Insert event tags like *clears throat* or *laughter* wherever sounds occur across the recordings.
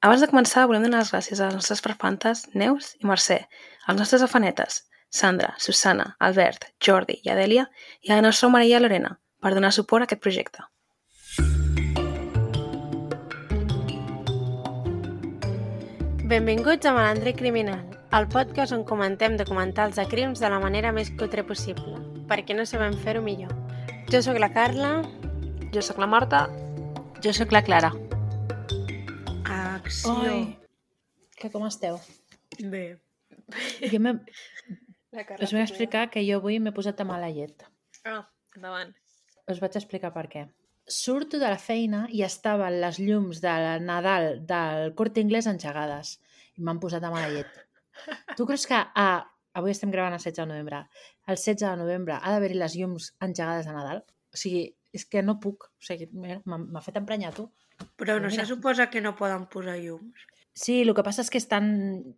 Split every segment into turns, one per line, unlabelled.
Abans de començar, volem donar les gràcies a les nostres perfantes, Neus i Mercè, als nostres afanetes, Sandra, Susana, Albert, Jordi i Adèlia, i a la nostra Maria Lorena, per donar suport a aquest projecte.
Benvinguts a Malandre Criminal, el podcast on comentem documentals de crims de la manera més cutre possible, perquè no sabem fer-ho millor. Jo sóc la Carla.
Jo sóc la Marta.
Jo sóc la Clara.
Acció.
Ai, que com esteu?
Bé.
Jo me... *laughs* Us vull explicar que jo avui m'he posat de mala llet.
Ah, endavant.
Us vaig explicar per què. Surto de la feina i estaven les llums de Nadal del Corte Inglés engegades i m'han posat de mala llet. *laughs* Tu creus que a... avui estem gravant el 16 de novembre. El 16 de novembre ha d'haver-hi les llums engegades de Nadal? O sigui, és que no puc. O sigui, m'ha fet emprenyar, tu.
Però no se suposa que no poden posar llums.
Sí, el que passa és que estan...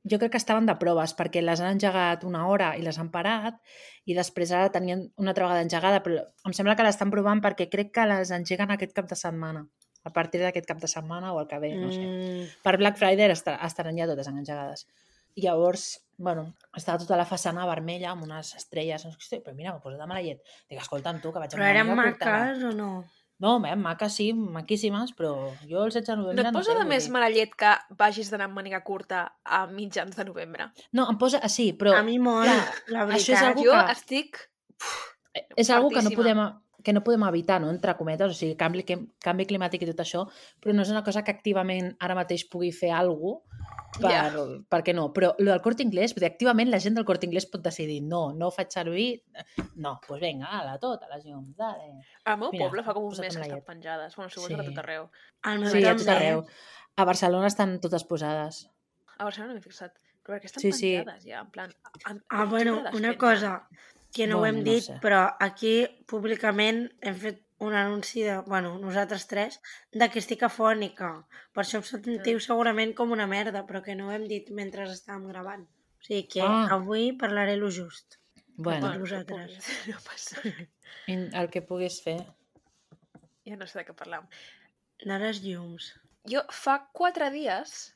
Jo crec que estaven de proves, perquè les han engegat una hora i les han parat, i després ara tenien una altra vegada engegada, però em sembla que l'estan provant perquè crec que les engeguen aquest cap de setmana. A partir d'aquest cap de setmana o el que ve, no sé.
Mm,
Per Black Friday esta- estaran ja totes engegades. I llavors, bueno, estava tota la façana vermella amb unes estrelles, no sé però mira, m'ha posat de mala llet. Dic, escolta'm tu, que vaig
però eren maques o no?
No, eh, maques sí, maquíssimes, però jo el 16 de
No
novembre...
et posa
sé,
de més mala llet que vagis d'anar amb màniga curta a mitjans de novembre?
No, em posa... ah, Sí, però...
A mi molt,
clar,
la
això és
veritat.
algú
Jo
que-
estic...
és algo que no podem que no podem evitar, no? entre cometes, o sigui, canvi, que- canvi climàtic i tot això, però no és una cosa que activament ara mateix pugui fer alguna per,
Ja.
per què no? Però lo del Corte Inglés, dir, activament la gent del Corte Inglés pot decidir no, no ho faig servir, no, doncs pues vinga, ala, tot, a les llums, dale.
Al meu
Mira,
poble fa com un mes que
la
estan
llet.
penjades. Bueno, suposo que a
Sí.
tot arreu.
El meu
Sí, a tot arreu. A Barcelona estan totes posades.
A Barcelona no m'he fixat. Però perquè estan
Sí, sí.
penjades ja, en plan... En,
Ah,
en
bueno,
octubre les
una cosa que no ho
Bueno,
hem
no
dit,
sé.
però aquí públicament hem fet un anunci de, bueno, nosaltres tres, de que estic afònica. Per això em sentiu segurament com una merda, però que no ho hem dit mentre estàvem gravant. O sigui que
Ah.
avui parlaré lo just.
Bueno,
Per vosaltres. *laughs*
No passa. *laughs*
el que puguis fer.
Ja no sé de què parlam.
De les llums.
Jo fa quatre dies,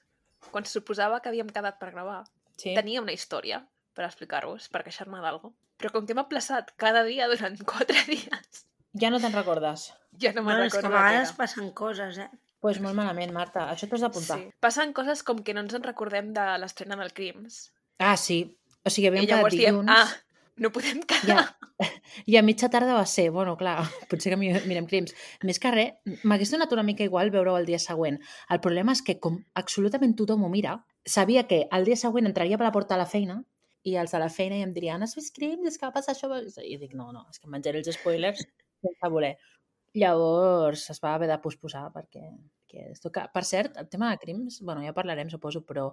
quan suposava que havíem quedat per gravar,
Sí?
tenia una història per explicar-vos, per queixar-me d'algo. Però com que m'ha plaçat cada dia durant *laughs* quatre dies,
Ja no te'n recordes?
ja no me'n
Bueno, és que a
recordo
vegades
era.
passen coses, eh?
Doncs pues molt malament, Marta. Això t'ho has d'apuntar.
Sí. Passen coses com que no ens en recordem de l'estrena del Crims.
Ah, sí. O sigui, havíem quedat
llavors diem,
dilluns...
ah, no podem quedar.
Ja. *laughs* I a mitja tarda va ser, bueno, clar, *laughs* potser que mi- mirem crims. Més que res, m'hagués donat una mica igual veure-ho el dia següent. El problema és que, com absolutament tothom ho mira, sabia que el dia següent entraria per la porta de la feina i els de la feina i em dirien has vist crims? És que va passar això? I dic, no, no, és que em menjaré els spoilers sense voler. Llavors es va haver de posposar perquè, perquè esto que... Per cert, el tema de crims, bueno, ja parlarem, suposo, però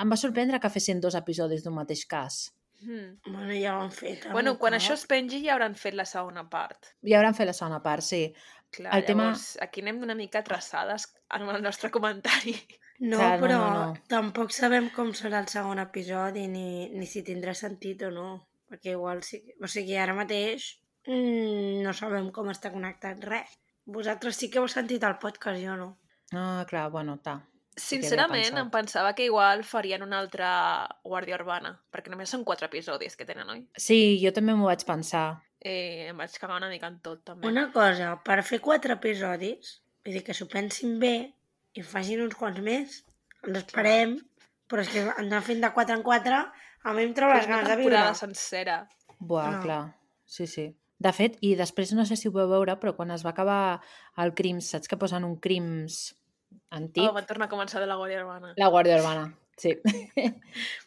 em va sorprendre que fessin dos episodis d'un mateix cas.
Mm.
Bueno, ja ho han fet.
Bueno, quan
cop.
això es pengi ja hauran fet la segona part.
Ja hauran fet la segona part, sí.
Clar,
El tema-
llavors, aquí anem una mica traçades en el nostre comentari.
No,
Clar, no,
però
no, no.
tampoc sabem com serà el segon episodi ni, ni si tindrà sentit o no. Perquè igual sí... O sigui, ara mateix mm, no sabem com està connectat res. Vosaltres sí que heu sentit el podcast, jo no.
Ah, clar, bueno, ta.
Sincerament, em pensava que igual farien una altra Guàrdia Urbana, perquè només són quatre episodis que tenen, oi?
Sí, jo també m'ho vaig pensar.
Eh, em vaig cagar una mica en tot, també.
Una cosa, per fer quatre episodis, vull dir que s'ho pensin bé i facin uns quants més, ens esperem, però és que anar fent de 4 en 4 a mi em treu les
És una
ganes de viure.
temporada sencera.
Buah,
No.
clar. Sí, sí. De fet, i després no sé si ho vau veure, però quan es va acabar el Crims, saps que posen un Crims antic?
Oh, van tornar a començar de la Guàrdia Urbana.
La Guàrdia Urbana, sí. *laughs*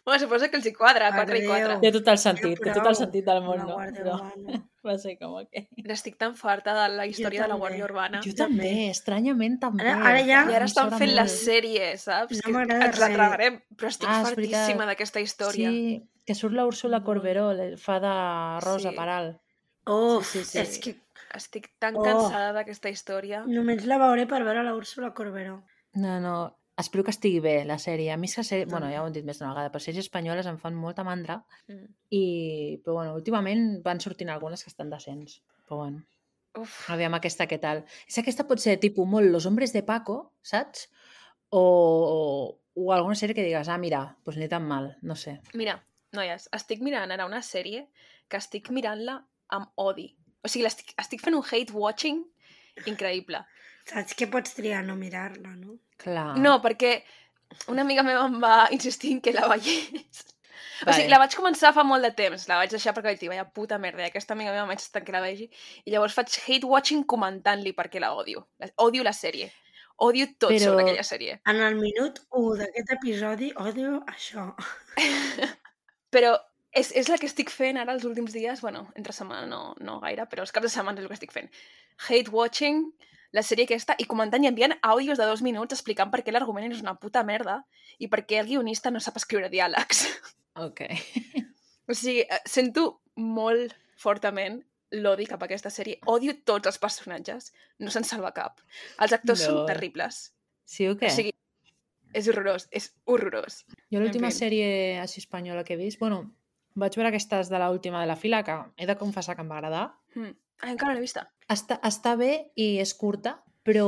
Bueno, suposo que els hi quadra, 4 i
Adéu.
4.
Té tot el sentit, té tot el sentit del món, no? Però
Urbana. *laughs*
va ser com que...
Estic tan farta de la història de la. Guàrdia Urbana.
Jo també, estranyament també.
Ara- ara ja-
I ara estan fent la
molt.
sèrie, saps?
No
que ens la tragarem, però estic
Ah,
fartíssima d'aquesta història.
Sí, que surt la Úrsula
Molt.
Corberó, fa de Rosa
Sí.
Peral.
Uf,
Sí, sí, sí.
és que
Estic tan
Oh.
cansada d'aquesta història.
només la veuré per veure la Úrsula Corberó.
No, no, espero que estigui bé la sèrie. A mi és que sèrie, bueno, ja ho hem dit més d'una vegada, però sèries espanyoles em fan molta mandra
Mm.
i, però bueno, últimament van sortint algunes que estan decents. Però bueno,
Uf,
aviam aquesta què tal. És que aquesta pot ser tipus molt Los Hombres de Paco, saps? O, o alguna sèrie que digues, ah, mira, doncs ni tan mal, no sé.
Mira, noies, estic mirant ara una sèrie que estic mirant-la amb odi. O sigui, l'estic- estic fent un hate watching increïble.
Saps que pots triar no mirar-la, no?
Clar.
No, perquè una amiga meva em va insistir en que la veiés. O
Vale.
sigui, la vaig començar fa molt de temps, la vaig deixar perquè vaig dir, vaya puta merda, i aquesta amiga meva m'ha insistit que la vegi, i llavors faig hate watching comentant-li perquè la odio. La- Odio la sèrie. Odio tot
Però-
sobre aquella sèrie.
En el minut 1 d'aquest episodi odio això. *laughs*
Però és, és la que estic fent ara els últims dies, bueno, entre setmana no, no gaire, però els caps de setmana és el que estic fent. Hate watching, la sèrie aquesta, i comentant i enviant àudios de dos minuts explicant per què l'argument és una puta merda i per què el guionista no sap escriure diàlegs.
Ok.
O sigui, eh, sento molt fortament l'odi cap a aquesta sèrie. Odio tots els personatges. No se'n salva cap. Els actors no.
No.
són terribles.
Sí o què?
O sigui, és horrorós, és horrorós.
Jo l'última
en fi.
sèrie així espanyola que he vist, bueno, vaig veure aquestes de l'última de la fila, que he de confessar que em va agradar.
Mm. Ah, encara no l'he vista.
Està, està bé i és curta, però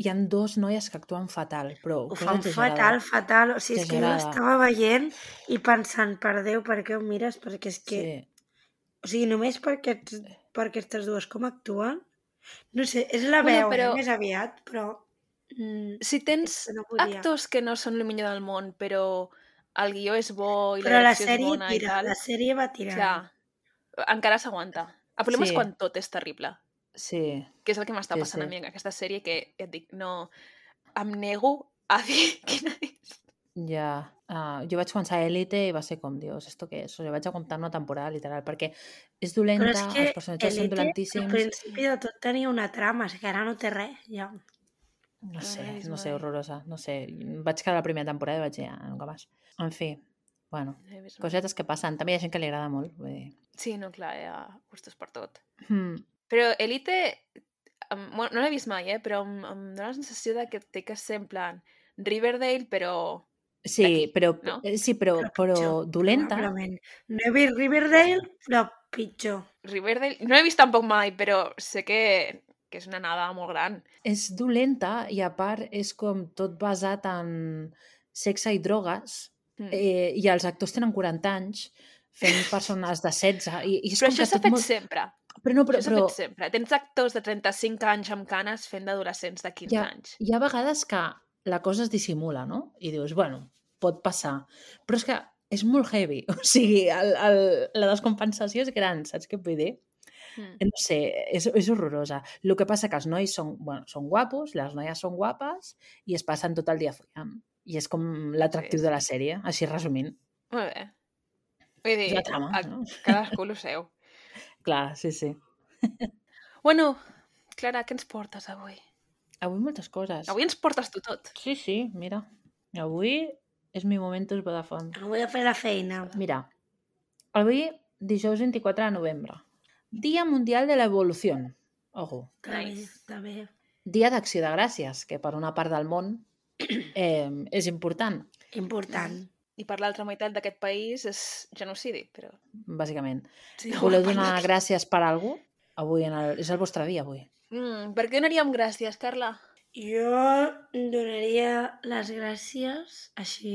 hi han dos noies que actuen fatal, però
Ho fan
exagerada.
fatal, fatal. O sigui, és que jo l'estava veient i pensant, per Déu, per què ho mires? Perquè és que...
Sí.
O sigui, només per, aquests, per aquestes dues com actuen, no sé, és la
Bueno,
veu,
però-
eh, més aviat, però... Mm,
Si tens
no podia.
actors que no són el millor del món, però el guió és bo i
però
la
la
direcció és
sèrie
bona i
tira,
tal,
la sèrie va tirant.
clar, encara s'aguanta. El problema
Sí.
és quan tot és terrible,
Sí.
que és el que m'està
Sí,
passant
sí.
a mi amb aquesta sèrie, que ja et dic, no... Em nego a dir *laughs* quina és.
Ja. Uh, jo vaig començar Elite i va ser com, dios, esto què és? O sigui, vaig aguantar una temporada, literal, perquè és dolenta,
Però és que
els personatges són
Elite, al
dolentíssims...
principi de tot tenia una trama, és que ara no té res, ja.
No
No
sé, no sé, horrorosa. No sé, vaig quedar la primera temporada i vaig dir, ah, nunca más. En fi, bueno, cosetes que passen. També hi ha gent que li agrada molt. Vull dir.
Sí, no, clar, hi ha gustos per tot.
Hmm.
Però Elite, bueno, no l'he vist mai, eh? però em, em dóna la sensació de que té que ser en plan Riverdale, però...
Sí, però,
no?
eh, sí, però,
Però
però dolenta.
Probablement. No he vist Riverdale, però pitjor.
Riverdale... No l'he vist tampoc mai, però sé que, que és una nada molt gran.
És dolenta i a part és com tot basat en sexe i drogues
Mm.
eh, i els actors tenen 40 anys fent persones de 16 i, i és
Però
com
això
que
s'ha fet
molt...
sempre.
Però no, però,
Això
però
fet sempre. Tens actors de 35 anys amb canes fent d'adolescents de 15
Ja.
anys.
hi ha vegades que la cosa es dissimula, no? I dius, bueno, pot passar. Però és que és molt heavy. *laughs* O sigui, el, el, la descompensació és gran, saps què vull dir?
Mm.
No sé, és, és horrorosa. El que passa que els nois són, bueno, són guapos, les noies són guapes i es passen tot el dia follant. I és com l'atractiu
Sí,
de la sèrie, així resumint.
Molt bé. Vull dir,
la trama,
a,
no?
cadascú el seu. *laughs*
Clar, sí, sí. *laughs*
Bueno, Clara, què ens portes avui?
Avui moltes coses.
Avui ens portes tu tot.
Sí, sí, mira. Avui és mi momentos Vodafone.
Vull a fer la feina.
Mira, avui, dijous 24 de novembre, Dia Mundial de l'Evolució. Ojo.
Nice.
Dia d'Acció de Gràcies, que per una part del món *clears throat* eh, és important,
Important.
I per l'altra meitat d'aquest país és genocidi, però...
bàsicament.
Sí,
Voleu donar gràcies per algú? Avui en el, és el vostre dia, avui.
Mm, per què donaríem gràcies, Carla?
Jo donaria les gràcies així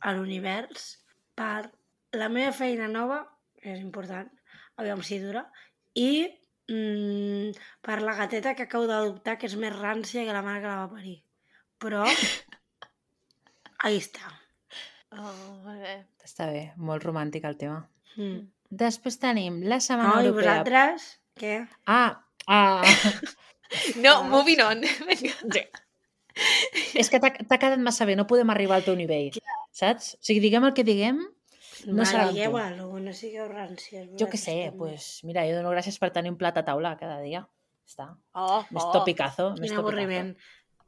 a l'univers per la meva feina nova, que és important, aviam si dura, i mm, per la gateta que acabo d'adoptar, que és més rància que la mare que la va parir. Però, ahí està.
Oh, molt bé.
Està bé, molt romàntic el tema.
Mm.
Després tenim la Setmana
i
Europea.
vosaltres, què?
Ah, ah, *laughs*
No, moving on. Vinga.
és que t'ha quedat massa bé, no podem arribar al teu nivell, saps? O sigui, diguem el que diguem, No serà amb tu.
no sigueu ràncies.
jo què sé,
també.
pues, mira, jo dono gràcies per tenir un plat a taula cada dia. Està.
Oh,
Més
oh.
topicazo. més
Quin
topicazo.
avorriment.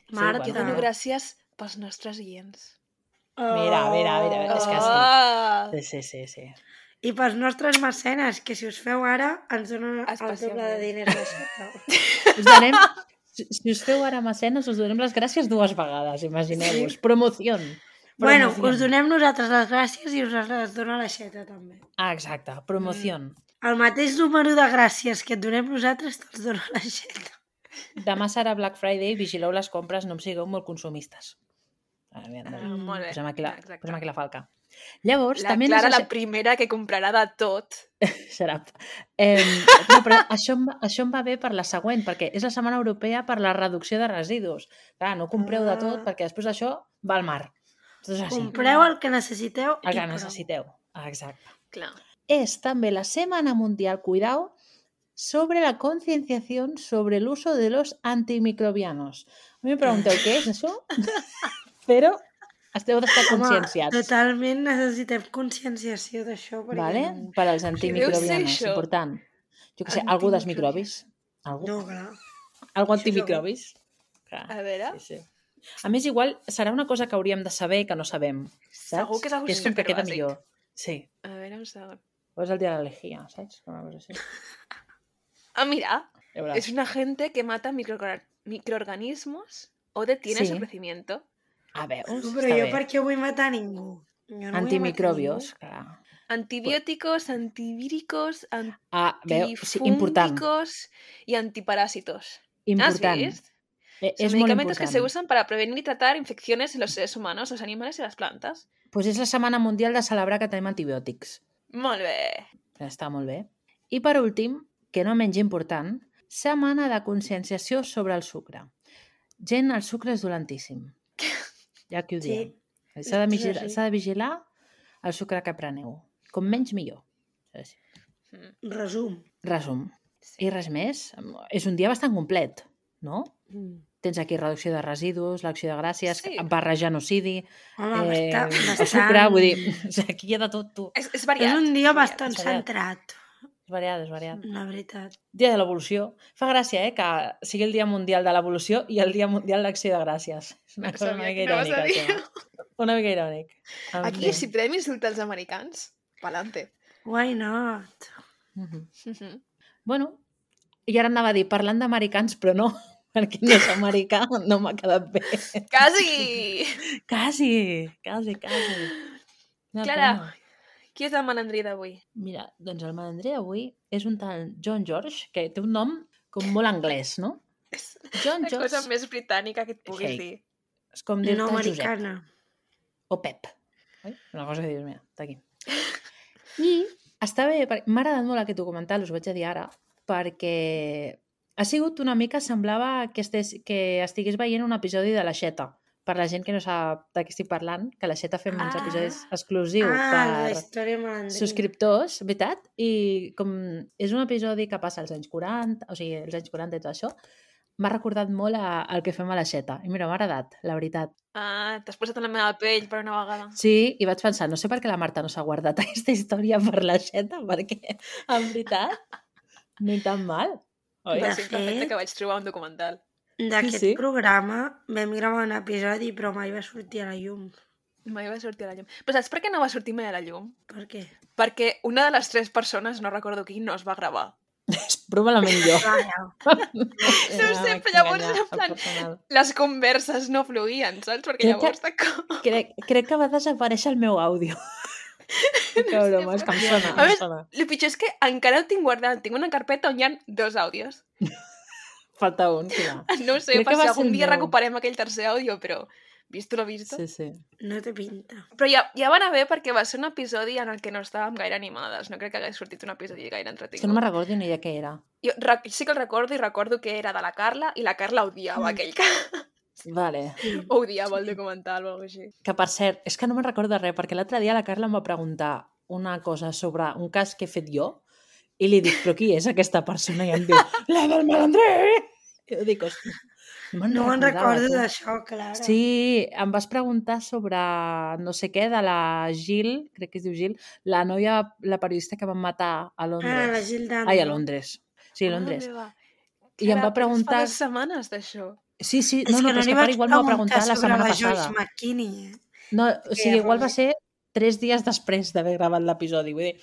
Sí,
Marta.
Jo
bueno.
dono gràcies pels nostres oients.
Mira, mira, mira, és que sí.
Ah!
Sí, sí, sí, sí.
I pels nostres mecenes, que si us feu ara, ens donen el doble de diners d'aixeta. *laughs*
Us donem, si, us feu ara mecenes, us donem les gràcies dues vegades, imagineu-vos. Promoció.
bueno, us donem nosaltres les gràcies i us les dona l'aixeta també.
Ah, exacte, promoció.
El mateix número de gràcies que et donem nosaltres te'ls dona l'aixeta.
Demà serà Black Friday, vigileu les compres, no em sigueu molt consumistes.
Ah,
Mm,
molt bé.
posem, aquí la,
Exacte.
posem aquí la falca. Llavors,
La
també
Clara,
necessi-
la primera que comprarà de tot. *laughs*
Serà. Eh, no, però això em, va, això em va bé per la següent, perquè és la Setmana Europea per la reducció de residus. Clar, no compreu de tot,
Ah.
perquè després d'això va al mar. Això és així.
Compreu el que necessiteu
El
i
que necessiteu. Ah, Exacte.
Clar.
Es també la Semana Mundial, cuidado, sobre la concienciación sobre el uso de los antimicrobianos. A mi em pregunteu què és això, *laughs* però esteu d'estar
Home,
conscienciats.
totalment necessitem conscienciació d'això. perquè
Vale? Per als antimicrobianos,
això?
important. Jo que sé, algú dels microbis. Algú,
No, clar.
algú antimicrobis. Clar.
A veure,
Sí, sí. A més, igual serà una cosa que hauríem de saber que no sabem. Saps?
segur que és algú
que és com que queda millor. Sí.
A veure, un segon.
O és el dia de l'elegía, saps? Una cosa així. *laughs*
Ah, mira, es un agente que mata microorga- microorganismos o detiene
Sí.
su crecimiento.
A Està
jo
bé.
per què vull matar ningú? Jo no
Antimicrobios, clar.
Antibióticos, antivíricos,
Ah, important.
antifúngicos y antiparásitos.
Important.
¿Has visto?
Eh,
Son
és molt
medicamentos que se usan para prevenir y tratar infecciones en los seres humanos, los animales y las plantas.
Pues és la Setmana Mundial de celebrar que tenim antibiòtics.
Molt bé.
Està molt bé. I per últim, que no menys important, Setmana de conscienciació sobre el sucre. Gent, el sucre és dolentíssim. Ja aquí ho
Sí.
diem. S'ha de,
és
vigilar, de vigilar el sucre que preneu. Com menys, millor.
Mm,
Resum.
Resum.
sí.
I res més. És un dia bastant complet, no?
Mm.
Tens aquí reducció de residus, l'acció de gràcies,
Sí.
barra genocidi,
Home,
eh,
basta,
el
bastant...
sucre, vull dir, *laughs* aquí hi ha de tot, tu.
És, és
És
variat.
un dia
és
bastant
és variat.
centrat,
És variat.
la veritat.
Dia de l'evolució. Fa gràcia, eh, que sigui el Dia Mundial de l'Evolució i el Dia Mundial d'Acció de Gràcies. És una
No
cosa una mica irònica. Una mica irònic. En
Aquí,
fi.
si podem insultar els americans, pa'lante.
Why not?
Mhm.
Mhm.
Bueno, i ara anava a dir, parlant d'americans, però no, *laughs* perquè no és americà, no m'ha quedat bé.
Quasi!
Quasi, quasi, quasi. Una
Clara. Qui és el malandrí d'avui?
Mira, doncs el malandrer avui és un tal John George, que té un nom com molt anglès, no?
És
John
la
George
cosa més britànica que et puguis
Sí.
dir.
és com dir-te
No
Josep
americana.
o Pep. Oi? Una cosa que dius, mira, està aquí. I està bé, perquè m'ha agradat molt aquest documental, us ho vaig a dir ara, perquè ha sigut una mica, semblava que, estés, que estigués veient un episodi de la Xeta. Per la gent que no sap de què estic parlant, que la Xeta fem uns
Ah.
episodis exclusius
Ah,
per subscriptors, veritat? I com és un episodi que passa als anys 40, o sigui, els anys 40 i tot això, m'ha recordat molt a, al que fem a la Xeta. I mira, m'ha agradat, la veritat.
Ah, t'has posat en la meva pell per una vegada.
Sí, i vaig pensar, no sé per què la Marta no s'ha guardat *laughs* aquesta història per la Xeta, perquè, en veritat, ni tan mal. Oi?
Va ser perfecte
fet-
que vaig trobar un documental.
D'aquest
Sí, sí.
programa vam gravar un episodi però mai va sortir a la llum.
Mai va sortir a la llum. Però saps per què no va sortir mai a la llum?
Per què?
Perquè una de les tres persones, no recordo qui, no es va gravar.
És *laughs* probablement jo. *laughs*
Vaja. *laughs*
No sé, però llavors en plan- Les converses no fluïen, saps? Perquè
Crec que-
llavors de cop...
Crec, crec que va desaparèixer el meu àudio. que broma, és que em sona,
A més. El pitjor és que encara ho tinc guardat. Tinc una carpeta on hi ha dos àudios.
Falta un, clar. *laughs*
No ho sé,
Crec
per si algun
el
dia
meu.
recuperem aquell tercer àudio, però visto lo visto.
Sí, sí.
No té pinta.
Però ja, ja va anar bé perquè va ser un episodi en el que no estàvem gaire animades. No crec que hagués sortit un episodi gaire entretingut.
que no me'n recordo ni de què era.
Jo sí que el recordo i recordo que era de la Carla i la Carla odiava
Mm.
aquell cas. *laughs*
Vale.
odiava el documental o alguna així.
Que per cert, és que no me'n recordo res, perquè l'altre dia la Carla em va preguntar una cosa sobre un cas que he fet jo i li dic, però qui és aquesta persona? I em diu, la del malandrer! Jo dic, hòstia, me'n
No me'n
recordava,
recordo d'això, Clara.
Sí, em vas preguntar sobre no sé què, de la Gil, crec que es diu Gil, la noia, la periodista que van matar a Londres.
Ah, la Gilda.
Ai, a Londres. Sí, a Londres.
Ah.
I em va preguntar-
Fa dues setmanes d'això.
Sí, sí,
És
no, no, però
no
és que igual m'ho va preguntar la setmana
la
passada.
Joyce McKinney. eh?
No, o sigui, igual va ser tres dies després d'haver gravat l'episodi. Vull dir,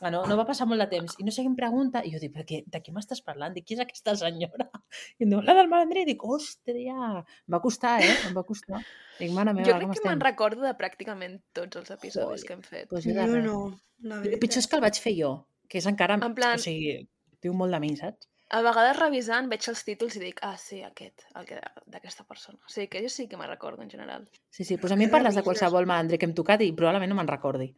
ah, no, no va passar molt de temps. I no sé què em pregunta. I jo dic, però què, de què m'estàs parlant? Dic, qui és aquesta senyora? *laughs* I em diu, la del malandrer. Dic, hòstia, em va costar, eh? Em va costar. Dic, mare meva,
Jo crec que me'n recordo de pràcticament tots els episodis
Joder.
que hem fet.
Pues jo, res.
no, la
El pitjor és que el vaig fer jo, que és encara...
En plan-
O sigui, diu molt de mi, saps?
a vegades revisant veig els títols i dic, ah, sí, aquest, el que d'aquesta persona. O sigui que jo sí que me'n recordo, en general.
Sí, sí, doncs a mi em parles de qualsevol malandre que hem tocat i probablement no me'n recordi.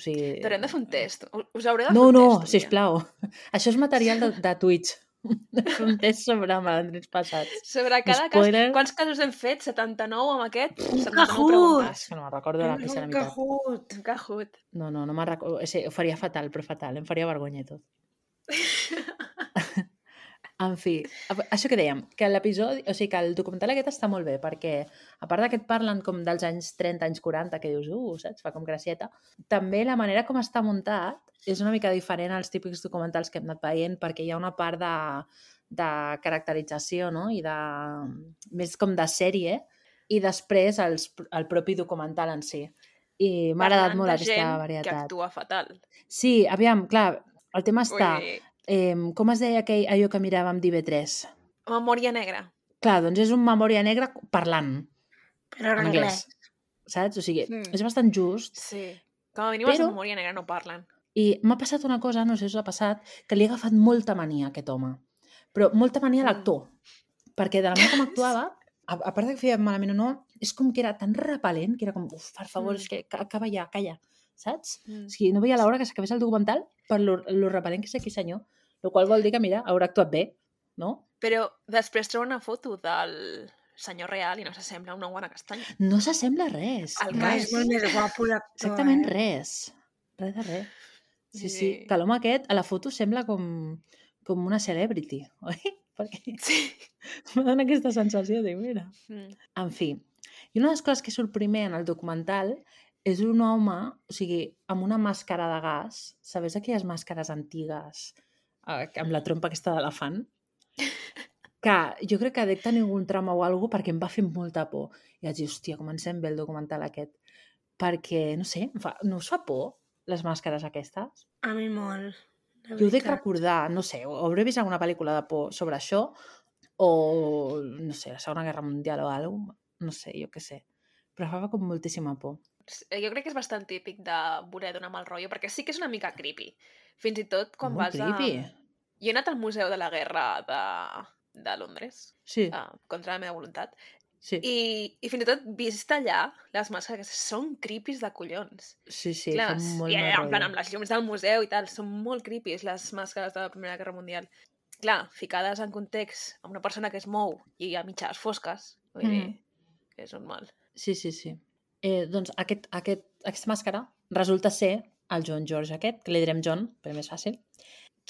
O sigui...
Hem de fer un test. Us hauré de
No,
fer un
no,
test. un dia.
sisplau. *laughs* Això és material de, de Twitch. *laughs* Un test sobre malandrins passats.
Sobre cada
Spoiler.
cas, quants casos hem fet? 79 amb aquest?
Un
79
Kahoot!
preguntes.
És que no me'n recordo la pista la meitat.
cajut.
Un Kahoot.
No, no, no me'n recordo. O sigui, ho faria fatal, però fatal. Em faria vergonya i tot. *laughs* En fi, això que dèiem, que l'episodi, o sigui, que el documental aquest està molt bé, perquè a part que et parlen com dels anys 30, anys 40, que dius, uh, saps, fa com gracieta, també la manera com està muntat és una mica diferent als típics documentals que hem anat veient, perquè hi ha una part de, de caracterització, no?, i de, més com de sèrie, i després els, el propi documental en si. I m'ha agradat molt aquesta
gent que
varietat.
actua fatal.
Sí, aviam, clar, el tema està...
Dir,
Eh, com es deia aquell, allò que miràvem d'IV3?
memòria negra.
Clar, doncs és un memòria negra parlant
Però en
en
anglès.
anglès. Saps? O sigui,
Mm.
és bastant just.
Sí. Com a mínim els
Però-
memòria negra no parlen.
I m'ha passat una cosa, no sé si us ha passat, que li ha agafat molta mania a aquest home. Però molta mania a
Mm.
l'actor. Perquè de la manera com *laughs* actuava, a, a part de que feia malament o no, és com que era tan repel·lent que era com, uf, per favor,
Mm.
és que ca- acaba ja, calla. Saps?
Mm.
O sigui, no veia l'hora que s'acabés el documental per lo, lo repel·lent que és aquí senyor. El qual vol dir que, mira, haurà actuat bé, no?
Però després treu una foto del senyor real i no s'assembla a una guana castanya.
No s'assembla a res.
El
No,
res.
és molt més guapo l'actor,
Exactament
eh?
res. Res de res. Sí, sí.
Sí.
Que l'home aquest, a la foto, sembla com, com una celebrity, *laughs* oi? Perquè
Sí. *laughs*
m'ha donat aquesta sensació de, mira...
Mm.
En fi, i una de les coses que surt primer en el documental és un home, o sigui, amb una màscara de gas, sabeu aquelles màscares antigues eh, amb la trompa aquesta d'elefant? *laughs* Que jo crec que dec tenir algun trauma o alguna perquè em va fer molta por. I vaig dir, hòstia, comencem bé el documental aquest. Perquè, no sé, fa, no us fa por les màscares aquestes?
A mi molt.
Jo ho
veritat.
recordar, no sé, o hauré vist alguna pel·lícula de por sobre això, o, no sé, la Segona Guerra Mundial o alguna no sé, jo què sé. Però fa com moltíssima por.
Jo crec que és bastant típic de voler donar mal rotllo, perquè sí que és una mica creepy. Fins i tot quan
Molt
vas
creepy.
a... Jo he anat al Museu de la Guerra de, de Londres,
Sí,
uh, contra la meva voluntat,
sí,
i, i fins i tot vist allà, les màscares són creepies de collons.
sí, sí,
Clar,
fa molt
i allà, en plan, amb les llums del museu i tal, són molt creepies les màscares de la Primera Guerra Mundial. Clar, ficades en context amb una persona que es mou i a mitjans fosques, vull dir,
Mhm.
que és normal.
Sí, sí, sí. Eh, doncs aquest, aquest, aquesta màscara resulta ser el John George aquest, que li direm John, per més fàcil,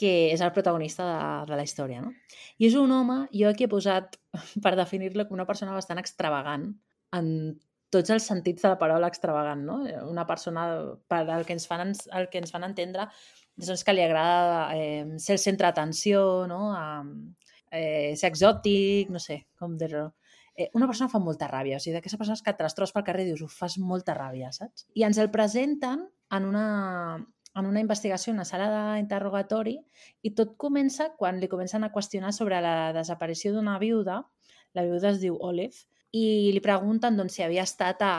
que és el protagonista de, de la història, no? I és un home, jo aquí he posat, *laughs* per definir-lo, com una persona bastant extravagant, en tots els sentits de la paraula extravagant, no? Una persona, per al que ens fan, el que ens fan entendre, doncs que li agrada eh, ser el centre d'atenció, no? Eh, ser exòtic, no sé, com dir-ho eh, una persona fa molta ràbia, o sigui, d'aquestes persones que les trobes pel carrer i dius, ho fas molta ràbia, saps? I ens el presenten en una, en una investigació, una sala d'interrogatori, i tot comença quan li comencen a qüestionar sobre la desaparició d'una viuda, la viuda es diu Olive, i li pregunten doncs, si havia estat a,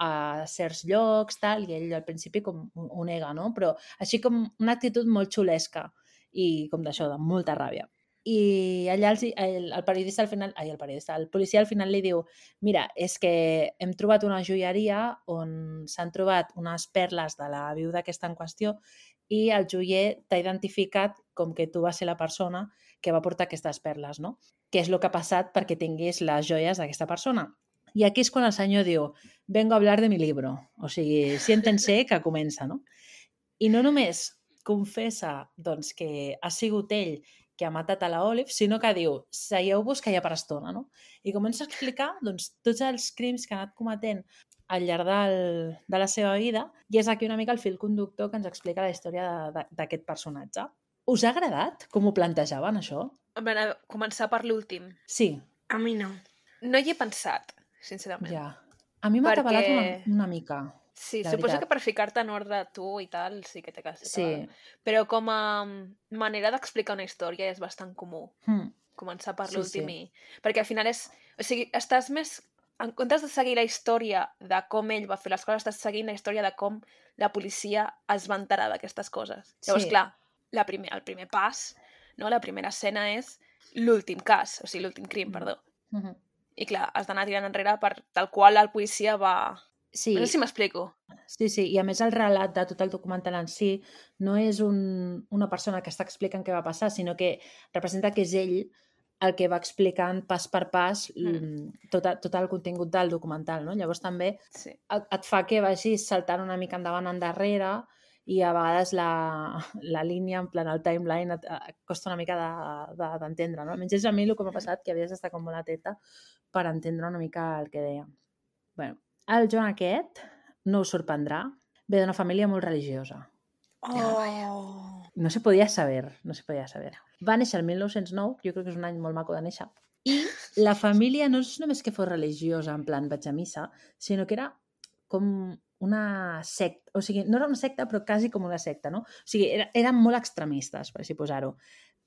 a certs llocs, tal, i ell al principi com ho nega, no? Però així com una actitud molt xulesca i com d'això, de molta ràbia. I allà els, el, el periodista al final, ai, el periodista, el policia al final li diu mira, és que hem trobat una joieria on s'han trobat unes perles de la viuda aquesta en qüestió i el joier t'ha identificat com que tu vas ser la persona que va portar aquestes perles, no? Què és el que ha passat perquè tinguis les joies d'aquesta persona. I aquí és quan el senyor diu vengo a hablar de mi libro. O sigui, siéntense que comença, no? I no només confessa doncs, que ha sigut ell que ha matat a la Olive, sinó que diu, seieu-vos que hi ha per estona, no? I comença a explicar doncs, tots els crims que ha anat cometent al llarg del, de la seva vida i és aquí una mica el fil conductor que ens explica la història d'aquest personatge. Us ha agradat com ho plantejaven, això?
A veure, començar per l'últim.
Sí,
A mi no.
No hi he pensat, sincerament.
ja. A mi m'ha
Perquè-
atabalat una, una mica.
Sí,
La
suposo
veritat.
que per ficar-te en ordre tu i tal, sí que té que ser.
Sí.
Però com a mm, manera d'explicar una història és bastant comú.
Hmm.
Començar per
Sí,
l'últim
sí.
i... Perquè al final és... O sigui, estàs més... En comptes de seguir la història de com ell va fer les coses, estàs seguint la història de com la policia es va enterar d'aquestes coses. Llavors,
Sí.
clar, la primer, el primer pas no? La primera escena és l'últim cas, o sigui, l'últim crim,
Mm.
perdó.
Uh -huh.
I clar, has d'anar tirant enrere per tal qual el policia va...
Sí,
No sé si m'explico.
sí, sí, i a més el relat de tot el documental en si no és un, una persona que està explicant què va passar, sinó que representa que és ell el que va explicant pas per pas mm. tot, tot el contingut del documental, no? Llavors també
Sí.
et, et fa que vagis saltant una mica endavant endarrere i a vegades la, la línia, en plan el timeline, et, et costa una mica de- de- d'entendre, no? Almenys és a mi el que m'ha passat, que havies d'estar com molt atenta per entendre una mica el que deia. bueno, el John aquest, no us sorprendrà, ve d'una família molt religiosa.
Oh!
No se podia saber, no se podia saber. Va néixer el 1909, jo crec que és un any molt maco de néixer, i la família no és només que fos religiosa, en plan vaig a missa, sinó que era com una secta, o sigui, no era una secta, però quasi com una secta, no? O sigui, era, eren molt extremistes, per així posar-ho.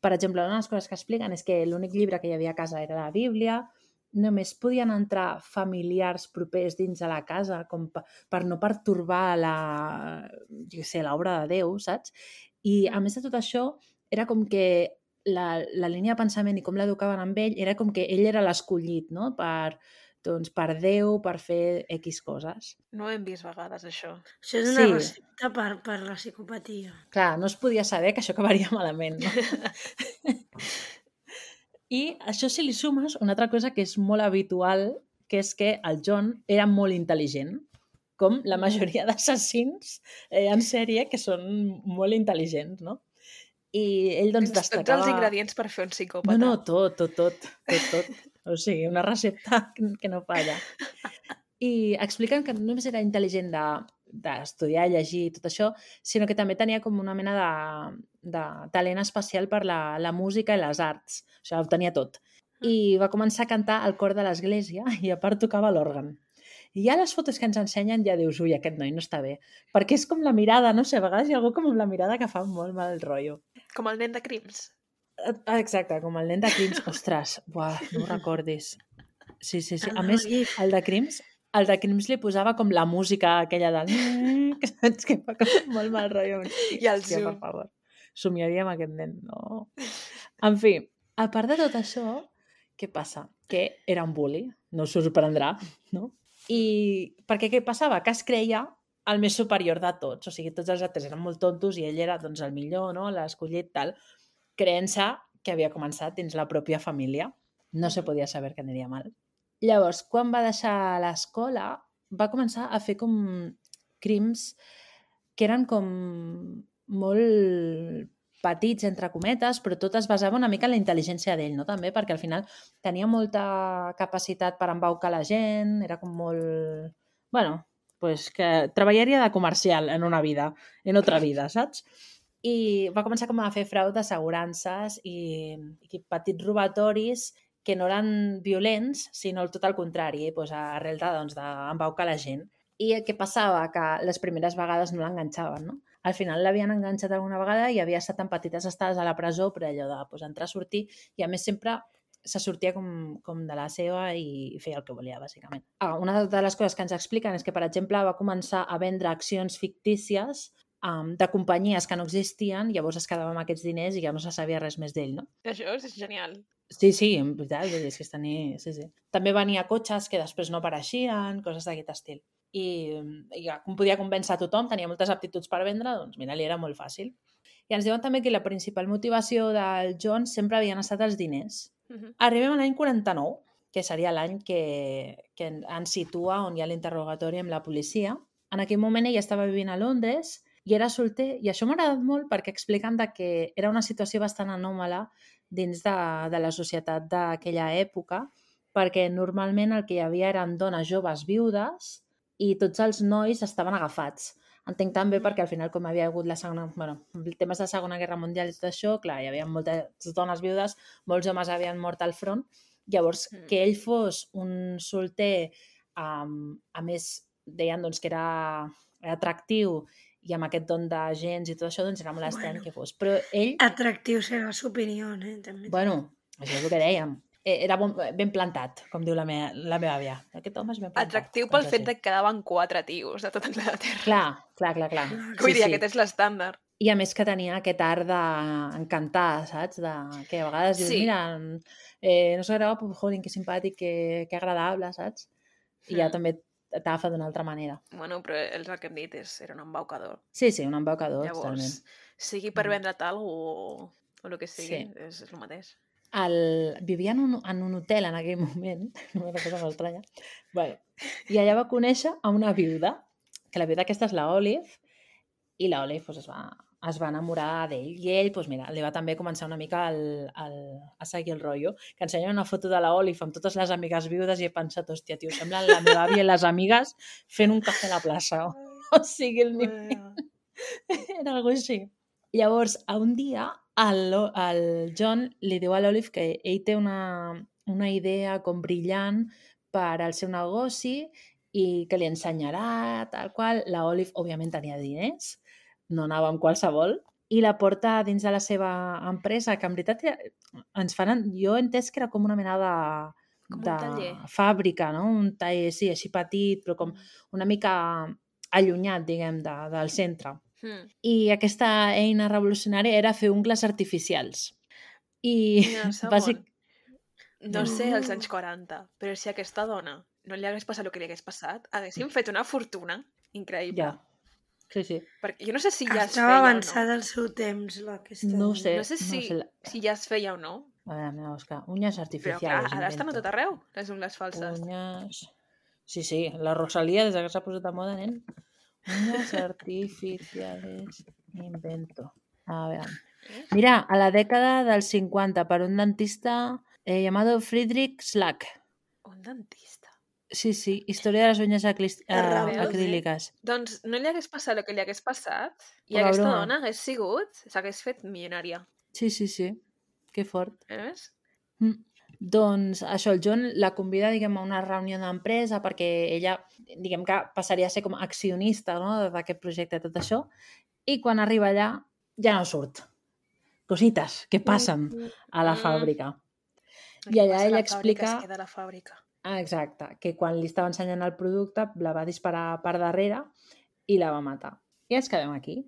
Per exemple, una de les coses que expliquen és que l'únic llibre que hi havia a casa era la Bíblia, només podien entrar familiars propers dins de la casa com per, per no pertorbar la, jo sé, l'obra de Déu, saps? I a més de tot això, era com que la, la línia de pensament i com l'educaven amb ell era com que ell era l'escollit, no? Per, doncs, per Déu, per fer X coses.
No ho hem vist vegades, això.
Això és una
Sí.
recepta per, per la psicopatia.
Clar, no es podia saber que això acabaria malament, no? *laughs* I això si li sumes una altra cosa que és molt habitual, que és que el John era molt intel·ligent, com la majoria d'assassins eh, en sèrie que són molt intel·ligents, no? I ell doncs
Tens tots
destacava...
els ingredients per fer un psicòpata.
No, no, tot, tot, tot, tot, tot. O sigui, una recepta que no falla. I expliquen que no només era intel·ligent de d'estudiar, llegir i tot això, sinó que també tenia com una mena de, de talent especial per la, la música i les arts. O sigui, ho tenia tot. I va començar a cantar al cor de l'església *laughs* i a part tocava l'òrgan. I ja les fotos que ens ensenyen ja dius, ui, aquest noi no està bé. Perquè és com la mirada, no sé, a vegades hi ha algú com amb la mirada que fa molt mal rotllo.
Com el nen de crims.
Ah, Exacte, com el nen de Crims. Ostres, buah, no ho recordis. Sí, sí, sí. A més, el de Crims, el de Crims li posava com la música aquella del... que saps que fa com molt mal rotllo. *laughs*
I el
Hòstia, per favor. Somiaria amb aquest nen, no. En fi, a part de tot això, què passa? Que era un bully, no us sorprendrà, no? I perquè què passava? Que es creia el més superior de tots. O sigui, tots els altres eren molt tontos i ell era doncs, el millor, no? l'escollit, tal, creença que havia començat dins la pròpia família. No se podia saber que aniria mal. Llavors, quan va deixar l'escola, va començar a fer com crims que eren com molt petits, entre cometes, però tot es basava una mica en la intel·ligència d'ell, no? També, perquè al final tenia molta capacitat per embaucar la gent, era com molt... Bueno, pues que treballaria de comercial en una vida, en otra vida, saps? I va començar com a fer frau d'assegurances i, i petits robatoris que no eren violents, sinó tot el contrari, doncs, arrel de, doncs, d'embaucar la gent. I què passava? Que les primeres vegades no l'enganxaven, no? Al final l'havien enganxat alguna vegada i havia estat en petites estades a la presó, però allò de doncs, entrar, sortir, i a més sempre se sortia com, com de la seva i feia el que volia, bàsicament. Ah, una de les coses que ens expliquen és que, per exemple, va començar a vendre accions fictícies um, de companyies que no existien, llavors es quedava amb aquests diners i ja no se sabia res més d'ell, no?
Això és genial.
Sí, sí, en veritat, vull dir, és que tenir... Sí, sí. També venia cotxes que després no apareixien, coses d'aquest estil. I, i ja, com podia convèncer a tothom, tenia moltes aptituds per vendre, doncs mira, li era molt fàcil. I ens diuen també que la principal motivació del John sempre havien estat els diners.
Uh -huh.
Arribem a l'any 49, que seria l'any que, que ens situa on hi ha l'interrogatori amb la policia. En aquell moment ell estava vivint a Londres i era solter, i això m'ha agradat molt perquè expliquen de que era una situació bastant anòmala dins de, de la societat d'aquella època, perquè normalment el que hi havia eren dones joves viudes i tots els nois estaven agafats. Entenc també perquè al final, com havia hagut la segona, bueno, temes de la Segona Guerra Mundial i tot això, clar, hi havia moltes dones viudes, molts homes havien mort al front, llavors
Mm.
que ell fos un solter, um, a més, deien doncs, que era, era atractiu i amb aquest don de gens i tot això, doncs era molt estrany
Bueno.
que fos. Però ell,
Atractiu serà su opinió, eh? També.
bueno, això és el que dèiem, eh, era bon, ben plantat, com diu la, me, la meva àvia. Aquest home és ben plantat.
Atractiu pel
ja
fet de que quedaven quatre tios de tot Anglaterra.
Clar, clar, clar, clar.
Clar.
Vull
Sí,
dir,
sí.
aquest és l'estàndard.
I a més que tenia aquest art d'encantar, saps? De, que a vegades dius,
Sí.
mira, eh, no s'agrada, però joder, que simpàtic, que, que agradable, saps? I ja
Mm.
també t'agafa d'una altra manera.
Bueno, però ells el que hem dit és, era un embaucador.
Sí, sí, un embaucador, totalment.
Llavors, sigui per
Mm.
vendre't alguna o, o el que sigui,
Sí.
és, és el mateix.
El, vivia en un, en un hotel en aquell moment, *laughs* una cosa molt estranya, bueno, i allà va conèixer a una viuda, que la viuda aquesta és la Olive, i la Olive pues, es, va, es va enamorar d'ell. I ell, pues, mira, li va també començar una mica el, el, a seguir el rotllo, que ensenya una foto de la Olive amb totes les amigues viudes i he pensat, hòstia, tio, semblen la meva àvia i les amigues fent un cafè a la plaça. *laughs* O sigui, el nivell *laughs* era algo així. Llavors, a un dia, el, el John li diu a l'Olive que ell té una, una idea com brillant per al seu negoci i que li ensenyarà, tal qual. La Olive, òbviament, tenia diners, no anava amb qualsevol, i la porta dins de la seva empresa, que en veritat ens fan... Jo he entès que era com una mena de,
Com
de fàbrica, no? Un taller, sí, així petit, però com una mica allunyat, diguem, de, del centre.
Mm.
I aquesta eina revolucionària era fer ungles artificials. I
segon. *laughs*
bàsic...
No sé als
Mm.
anys 40, però si aquesta dona no li hagués passat el que li hagués passat, haguéssim *laughs* fet una fortuna increïble.
Ja. Sí, sí.
Perquè jo no sé si ja es
Estava
feia
avançada al seu temps, la aquesta
No ho sé.
no. No sé si,
no sé la-
si ja es feia o no,
A veure, anem a buscar. Uñas
però
artificials.
clar, ara estan a tot arreu, les ungles falses.
Uñas... Sí, sí, la Rosalía, des que s'ha posat de moda, nen. Uñas *laughs* artificiales, invento. A veure.
Eh?
Mira, a la dècada dels 50, per un dentista eh, llamado Friedrich Slack.
Un dentista.
Sí, sí, història de les eh,
eh?
acríliques.
Doncs no li hagués passat el que li hagués passat i
Poca
aquesta
broma.
dona hagués sigut, s'hagués fet milionària.
Sí, sí, sí. Que fort.
Veus?
Mm. Doncs això, el John la convida, diguem, a una reunió d'empresa perquè ella, diguem que passaria a ser com accionista no? d'aquest projecte, tot això, i quan arriba allà ja no surt. Cosites que passen a la
Mm.
fàbrica.
El
I allà ella explica-
Es queda a la fàbrica.
Ah, exacte, que quan li estava ensenyant el producte la va disparar per darrere i la va matar. I ens quedem aquí.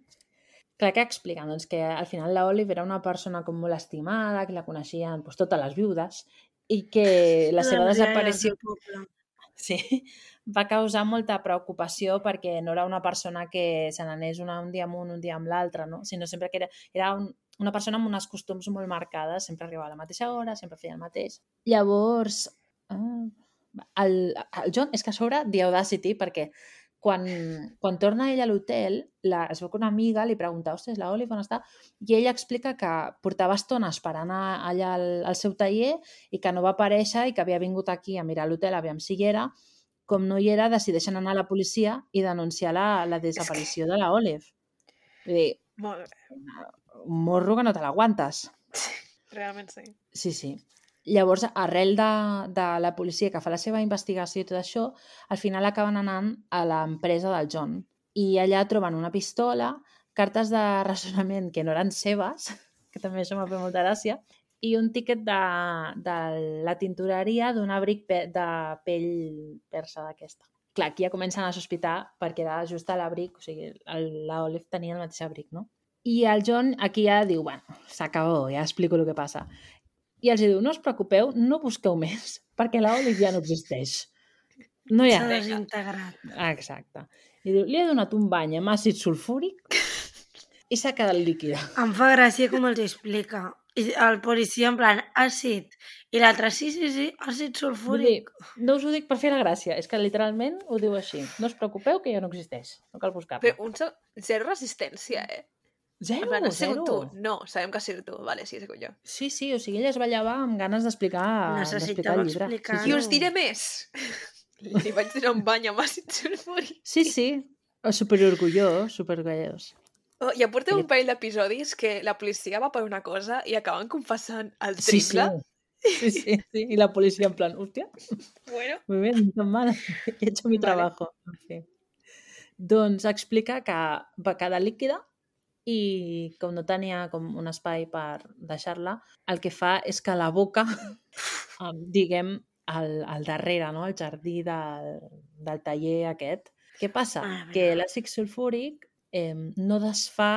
Clar, què expliquen? Doncs que al final la Olive era una persona com molt estimada, que la coneixien doncs, totes les viudes, i que *laughs* la seva desaparició *laughs* sí, va causar molta preocupació perquè no era una persona que se n'anés un dia amb un, un dia amb l'altre, no? sinó sempre que era, era un, una persona amb unes costums molt marcades, sempre arribava a la mateixa hora, sempre feia el mateix. Llavors, ah, el, el John és que a sobre The Audacity, perquè quan, quan torna ell a l'hotel, la- es veu que una amiga li pregunta, ostres, la Olive on està? I ella explica que portava estona esperant a- allà al, al seu taller i que no va aparèixer i que havia vingut aquí a mirar l'hotel, aviam si hi era, com no hi era, decideixen anar a la policia i denunciar la, la desaparició de la Olive. Vull dir,
Molt bé.
un morro que no te l'aguantes.
Realment sí.
Sí, sí. Llavors, arrel de, de la policia que fa la seva investigació i tot això, al final acaben anant a l'empresa del John. I allà troben una pistola, cartes de *laughs* racionament que no eren seves, que també això m'ha fet molta gràcia, i un tíquet de, de la tintoreria d'un abric pe de pell persa d'aquesta. Clar, aquí ja comencen a sospitar perquè era just a l'abric, o sigui, el- la Olive tenia el mateix abric, no? I el John aquí ja diu, bueno, s'acabó, ja explico el que passa. I els diu, no us preocupeu, no busqueu més, perquè la Olive ja no existeix. No hi ha
S'ha desintegrat.
Exacte. I diu, li he donat un bany amb àcid sulfúric i s'ha quedat líquida.
Em fa gràcia com els explica. I el policia en plan, àcid. I l'altre, sí, sí, sí, àcid
Vull dir,
sulfúric.
no us ho dic per fer la gràcia, és que literalment ho diu així. No us preocupeu que ja no existeix, no cal buscar-lo.
Però un zero resistència, eh?
Zero,
plan, has sigut
zero.
tu? No, sabem que has sigut tu. Vale, sí, he sigut jo.
Sí, sí, o sigui, ella es va llevar amb ganes d'explicar el llibre.
explicar-ho.
Sí,
I
sí.
us diré més. *laughs* Li vaig donar un bany amb àcid sulfúric.
Sí, sí, superorgullós, superorgullós.
Oh, ja porteu
Sí.
un parell d'episodis que la policia va per una cosa i acaben confessant el
Sí, sí.
triple.
Sí, sí, sí. I la policia en plan, hòstia,
Bueno,
muy bien, no tan mal, *laughs* he hecho mi
Vale.
trabajo. En fi. Doncs explica que va quedar líquida i com no tenia com un espai per deixar-la, el que fa és que la boca, *laughs* em, diguem, al, al darrere, no? al jardí del, del taller aquest. Què passa?
Meva.
Que l'àcid sulfúric eh, no desfà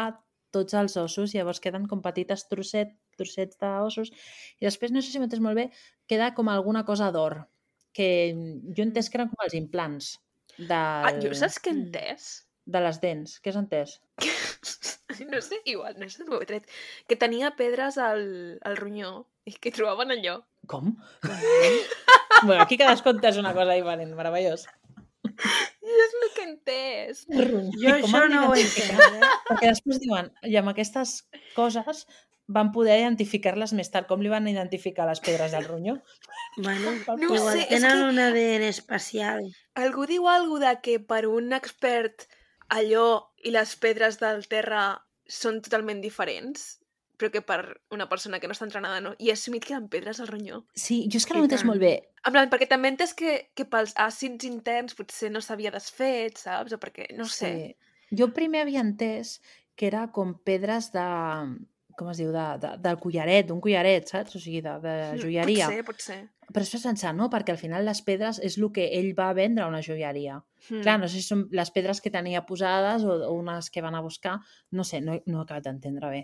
tots els ossos, llavors queden com petites trosset, trossets d'ossos, i després, no sé si m'entens molt bé, queda com alguna cosa d'or, que jo he entès que eren com els implants del,
Ah, jo saps què he
Mm.
entès?
De les dents. Què has entès? *laughs*
no sé, igual, no sé d'on ho he tret. Que tenia pedres al, al ronyó i que trobaven allò.
Com? bueno, aquí cadascú entès una cosa diferent, meravellós.
I és el que he entès.
Jo això no ho he entès, eh?
Perquè després diuen, i amb aquestes coses van poder identificar-les més tard. Com li van identificar les pedres del ronyó?
Bueno, *laughs*
No
igual
sé,
tenen
que-
un ADN especial.
Algú diu alguna de que per un expert allò i les pedres del terra són totalment diferents, però que per una persona que no està entrenada no. I he assumit que eren pedres al ronyó.
Sí, jo és que no ho he entès
tant.
molt bé.
En plan, perquè també he entès que, que pels àcids interns potser no s'havia desfet, saps? O perquè, no sé.
Sí. Jo primer havia entès que era com pedres de... com es diu? De, de, del collaret, d'un collaret, saps? O sigui, de, de
Mm,
joieria.
Pot ser, pot ser.
Però després pensar, no? Perquè al final les pedres és el que ell va vendre a una joieria.
Mm.
Clar, no sé si són les pedres que tenia posades o, o unes que van a buscar, no sé, no, no he acabat d'entendre bé.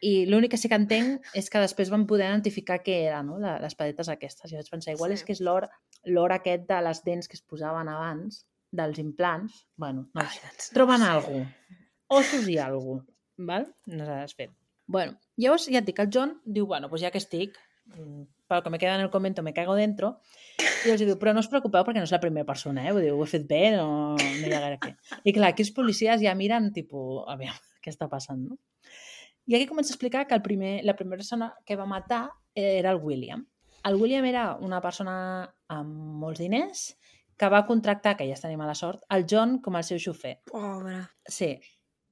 I l'únic que sí que entenc és que després van poder identificar què era, no? La, les padetes aquestes. I vaig pensar, igual
Sí.
és que és l'or l'or aquest de les dents que es posaven abans, dels implants. Bueno, no
Ai,
sé.
doncs no
Troben
ho sé.
algú. Ossos i algú. Val? No s'ha desfet. Bueno, llavors ja et dic, el John diu, bueno, pues ja que estic, mm, pel que me queda en el comento me cago dentro, i els diu, però no us preocupeu perquè no és la primera persona, eh? Vull dir, ho he fet bé, no, no hi ha gaire què. I clar, aquí els policies ja miren, tipus, a veure, què està passant, no? I aquí comença a explicar que el primer, la primera persona que va matar era el William. El William era una persona amb molts diners que va contractar, que ja està mala sort, el John com el seu xofer.
Pobre.
Sí.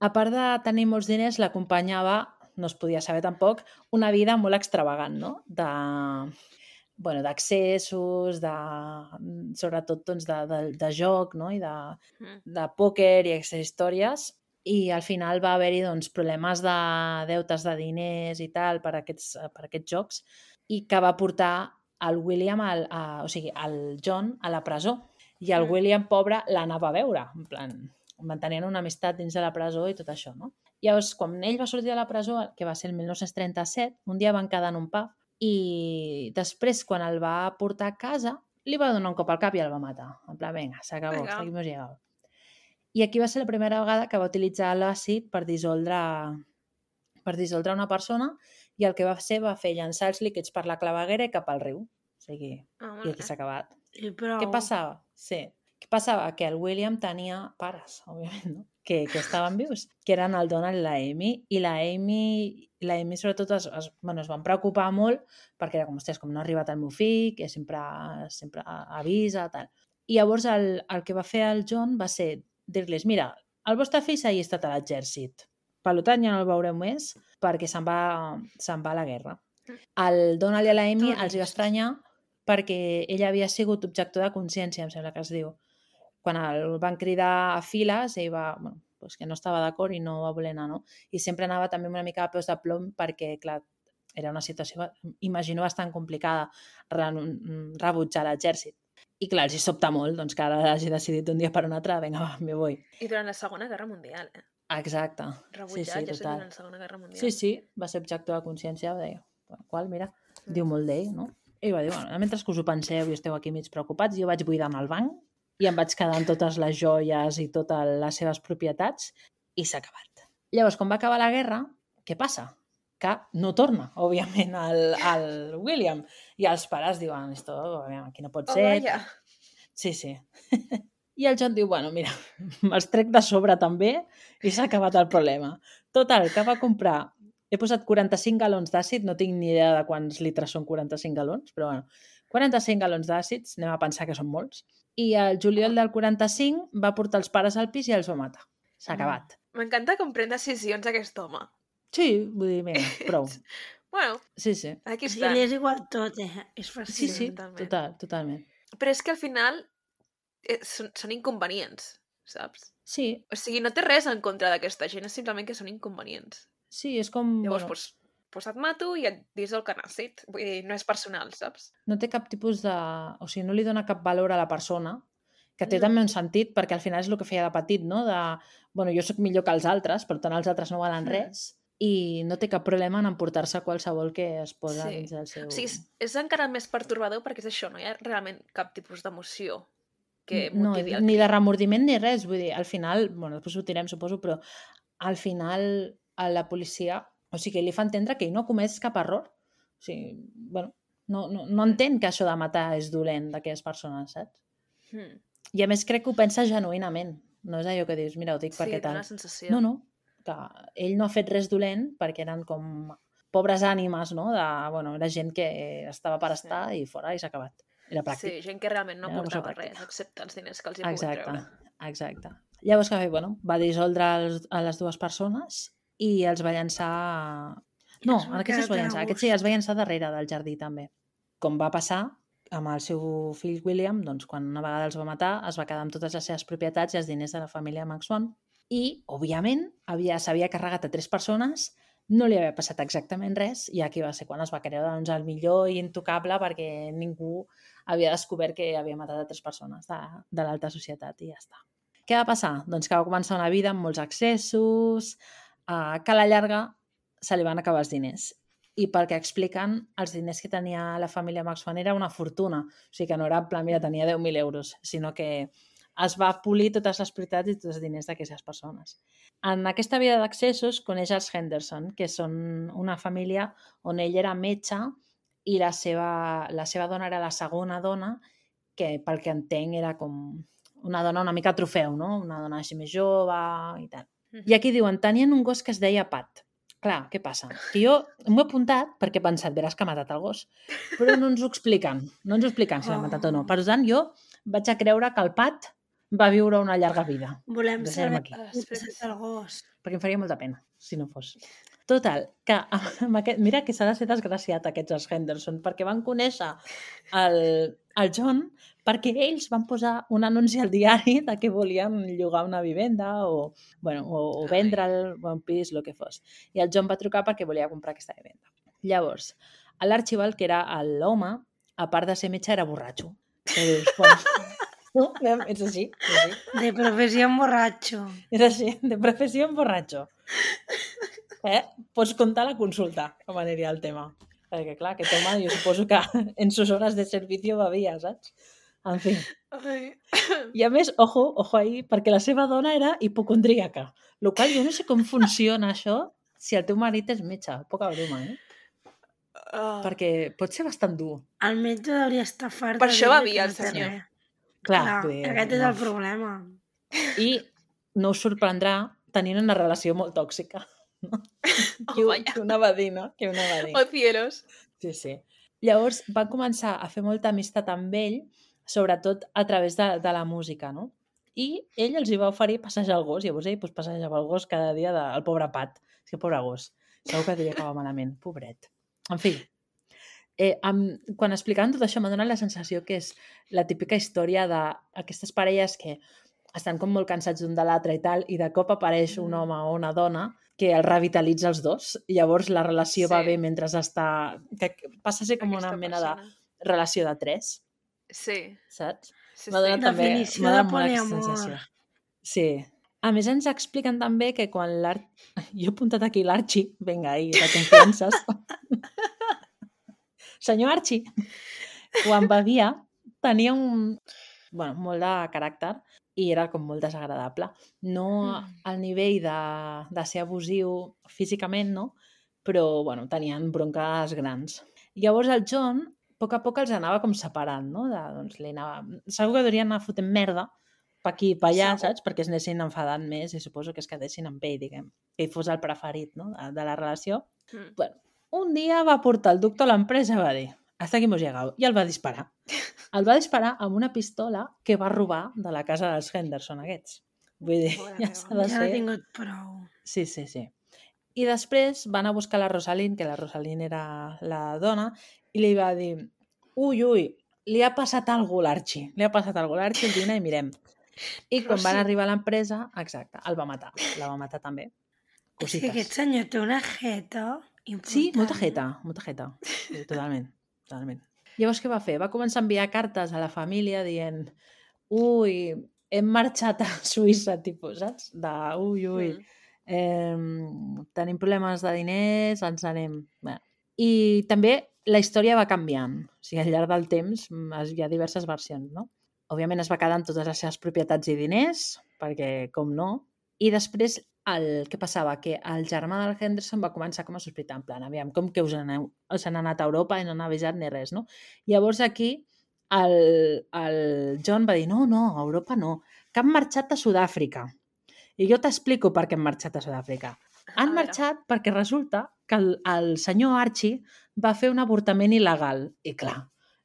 A part de tenir molts diners, l'acompanyava, no es podia saber tampoc, una vida molt extravagant, no? De, bueno, d'accessos, de, sobretot doncs, de, de, de joc, no? I de, de pòquer i aquestes històries. I al final va haver-hi doncs, problemes de deutes de diners i tal per aquests, per aquests jocs i que va portar el William, al, a, o sigui, el John a la presó. I el
Mm.
William, pobre, l'anava a veure, en plan, mantenien una amistat dins de la presó i tot això, no? Llavors, quan ell va sortir de la presó, que va ser el 1937, un dia van quedar en un pub i després, quan el va portar a casa, li va donar un cop al cap i el va matar. En plan, vinga, s'acabó, hasta aquí hemos llegado. I aquí va ser la primera vegada que va utilitzar l'àcid per dissoldre per dissoldre una persona i el que va fer va fer llançar els líquids per la claveguera i cap al riu. O sigui,
Ah,
i aquí s'ha acabat.
I prou.
Què passava? Sí. Què passava? Que el William tenia pares, òbviament, no? Que, que estaven vius, que eren el Donald i la Amy, i la Amy, la Amy sobretot es, es, bueno, es van preocupar molt perquè era com, ostres, com no ha arribat el meu fill, que sempre, sempre avisa, tal. I llavors el, el que va fer el John va ser dir-les, mira, el vostre fill s'ha allistat a l'exèrcit, per tant ja no el veureu més perquè se'n va, se'n va a la guerra. El Donald i a la Amy els va estranyar perquè ella havia sigut objector de consciència, em sembla que es diu. Quan el van cridar a files, ell va, bueno, doncs que no estava d'acord i no va voler anar, no? I sempre anava també una mica a peus de plom perquè, clar, era una situació, imagino, bastant complicada re- rebutjar l'exèrcit. I clar, els hi sobta molt doncs, que ara hagi decidit d'un dia per un altre, vinga, va, me voy.
I durant la Segona Guerra Mundial, eh?
Exacte.
Rebutjat,
sí,
ja sé,
total.
durant la Segona Guerra Mundial.
Sí, sí, va ser objector de consciència, va dir, "Bueno, qual, mira,
Mm.
diu molt d'ell, no? I va dir, bueno, mentre que us ho penseu i esteu aquí mig preocupats, jo vaig buidar el banc i em vaig quedar amb totes les joies i totes les seves propietats i s'ha acabat. Llavors, quan va acabar la guerra, què passa? Que no torna, *laughs* òbviament, el, el William. I els pares diuen, esto, aquí no pot
Oh,
ser.
vaja.
Sí, sí. *laughs* I el John diu, bueno, mira, *laughs* me'ls trec de sobre també i s'ha acabat el problema. Total, que va comprar... He posat 45 galons d'àcid, no tinc ni idea de quants litres són 45 galons, però bueno, 45 galons d'àcids, anem a pensar que són molts. I el juliol del 45 va portar els pares al pis i els va matar. S'ha
Mm.
acabat.
M'encanta com pren decisions aquest home.
Sí, vull dir, vinga, *laughs* prou.
Bueno,
Sí, sí.
aquí està.
li és igual tot, eh? És
Sí,
fàcil.
sí,
totalment.
total, totalment.
Però és que al final eh, són, són inconvenients, saps?
Sí,
O sigui, no té res en contra d'aquesta gent, és simplement que són inconvenients.
sí, és com...
Llavors,
bueno,
pues, pues et mato i et dis el canàcid. Vull dir, no és personal, saps?
no té cap tipus de... O sigui, no li dona cap valor a la persona que té
No.
també un sentit, perquè al final és el que feia de petit, no? De, bueno, jo sóc millor que els altres, per tant els altres no valen
Mm.
res, i no té cap problema en emportar-se qualsevol que es posa
Sí.
dins del seu...
O sigui, és, és encara més pertorbador perquè és això, no hi ha realment cap tipus d'emoció que
no,
motivi el
ni de remordiment ni res, vull dir, al final, bueno, després ho tirem, suposo, però al final a la policia, o sigui, li fa entendre que ell no ha comès cap error. O sigui, bueno, no, no, no entén que això de matar és dolent d'aquelles persones, saps?
Mm.
I a més crec que ho pensa genuïnament. No és allò que dius, mira, ho dic
Sí,
perquè tal.
la sensació.
No, no, que ell no ha fet res dolent perquè eren com pobres ànimes, no? De, bueno, era gent que estava per
Sí.
estar i fora i s'ha acabat. Era pràctic.
Sí, gent que realment no
Era
portava
pràctica.
res, excepte els diners que els hi
Exacte,
treure.
exacte. Llavors, fer? Bueno, va dissoldre els, a les dues persones i els va llançar... No, en aquests es va llançar.
a
Aquests sí, els va llançar darrere del jardí, també. Com va passar amb el seu fill William, doncs quan una vegada els va matar, es va quedar amb totes les seves propietats i els diners de la família Maxwell i, òbviament, havia s'havia carregat a tres persones, no li havia passat exactament res i aquí va ser quan es va creure doncs, el millor i intocable perquè ningú havia descobert que havia matat a tres persones de, de l'alta societat i ja està. Què va passar? Doncs que va començar una vida amb molts excessos, eh, que a la llarga se li van acabar els diners. I pel que expliquen, els diners que tenia la família Maxwell era una fortuna. O sigui que no era en plan, mira, tenia 10.000 euros, sinó que es va polir totes les propietats i tots els diners d'aquestes persones. En aquesta vida d'accessos coneix els Henderson, que són una família on ell era metge i la seva, la seva dona era la segona dona, que pel que entenc era com una dona una mica trofeu, no? Una dona així més jove i tal. I aquí diuen, tenien un gos que es deia Pat. Clar, què passa? Que jo m'ho he apuntat perquè he pensat, veràs que ha matat el gos. Però no ens ho expliquen. No ens ho expliquen si l'ha matat o no. Per tant, jo vaig a creure que el Pat va viure una llarga vida.
Volem saber al gos.
Perquè em faria molta pena, si no fos. Total, que amb aquest, mira que s'ha de ser desgraciat aquests els Henderson, perquè van conèixer el, el John perquè ells van posar un anunci al diari de que volien llogar una vivenda o, bueno, o, o
Ai.
vendre'l, o un pis, el que fos. I el John va trucar perquè volia comprar aquesta vivenda. Llavors, l'Archibald, que era l'home, a part de ser metge, era borratxo. Que dius, bueno, no, és així, és així.
De professió borratxo.
És així, de professió borratxo. Eh? Pots contar la consulta, com aniria el tema. Perquè, clar, aquest home, jo suposo que *laughs* en sus hores de servicio bevia, saps? En fi.
Ai.
I a més, ojo, ojo ahí, perquè la seva dona era hipocondríaca. Lo qual jo no sé com funciona això si el teu marit és metge. Poca broma, eh?
Oh.
Perquè pot ser bastant dur.
El metge hauria estar fart.
Per
de
això va
que
via el senyor.
res.
Clar,
Clar,
dir,
aquest és
no.
el problema.
I no us sorprendrà tenint una relació molt tòxica. *laughs* No? Ho-
vaya.
qui una va dir, no? Qui una va dir.
Oh, cielos.
Sí, sí. Llavors van començar a fer molta amistat amb ell, sobretot a través de, de la música, no? I ell els hi va oferir passejar el gos. Llavors ell pues, passejava el gos cada dia del pobre Pat. És que pobre gos. Segur que devia acabar malament. Pobret. En fi, eh, amb, quan explicaven tot això m'ha donat la sensació que és la típica història d'aquestes parelles que estan com molt cansats d'un de l'altre i tal, i de cop apareix un
Mm.
home o una dona que el revitalitza els dos, llavors la relació va
Sí.
bé mentre està... que passa a ser com una
Aquesta
mena de
persona.
relació de tres,
Sí,
saps?
sí,
M'ha
sí.
donat també
Definició
m'ha
de
donat molt aquesta sensació. Sí. A més, ens expliquen també que quan l'Art... *laughs* Jo he apuntat aquí l'Arxi, vinga, ahí, de confiances. Senyor Archie, quan bevia, tenia un... Bueno, molt de caràcter i era com molt desagradable. No
Mm.
al nivell de, de ser abusiu físicament, no? Però, bueno, tenien bronques grans. Llavors el John, a poc a poc els anava com separant, no? De, doncs, li anava... Segur que deurien anar fotent merda per aquí i per allà,
Segur.
saps? Perquè es anessin enfadant més i suposo que es quedessin amb ell, diguem. Que ell fos el preferit, no? De, de la relació.
Mm.
Bueno, un dia va portar el doctor a l'empresa i va dir hasta aquí hemos llegado. I el va disparar. El va disparar amb una pistola que va robar de la casa dels Henderson aquests. Vull dir, *laughs* ja s'ha de
Ja
ser...
tingut prou.
Sí, sí, sí. I després van a buscar la Rosalind, que la Rosalind era la dona, i li va dir ui, ui, li ha passat alguna a l'Arxi. Li ha passat alguna a l'Arxi, vine i mirem. I quan van
Rosi.
arribar a l'empresa, exacte, el va matar. La va matar també.
És que
Cosites.
aquest senyor té una jeta important.
Sí, molta jeta, molta jeta. Sí, totalment, totalment. Llavors què va fer? Va començar a enviar cartes a la família dient ui, hem marxat a *laughs* Suïssa, tipus, saps? De, ui, ui,
Mm.
eh, tenim problemes de diners, ens anem... Bé. I també la història va canviant. O sigui, al llarg del temps mm, hi ha diverses versions, no? Òbviament es va quedar amb totes les seves propietats i diners, perquè com no. I després el que passava? Que el germà del Henderson va començar com a sospitar, en plan, aviam, com que us aneu, us han anat a Europa i no han avisat ni res, no? Llavors aquí el, el John va dir, no, no, a Europa no, que han marxat a Sud-àfrica. I jo t'explico per què han marxat a Sud-àfrica. Han marxat perquè resulta que el, el senyor Archie va fer un avortament il·legal. I clar,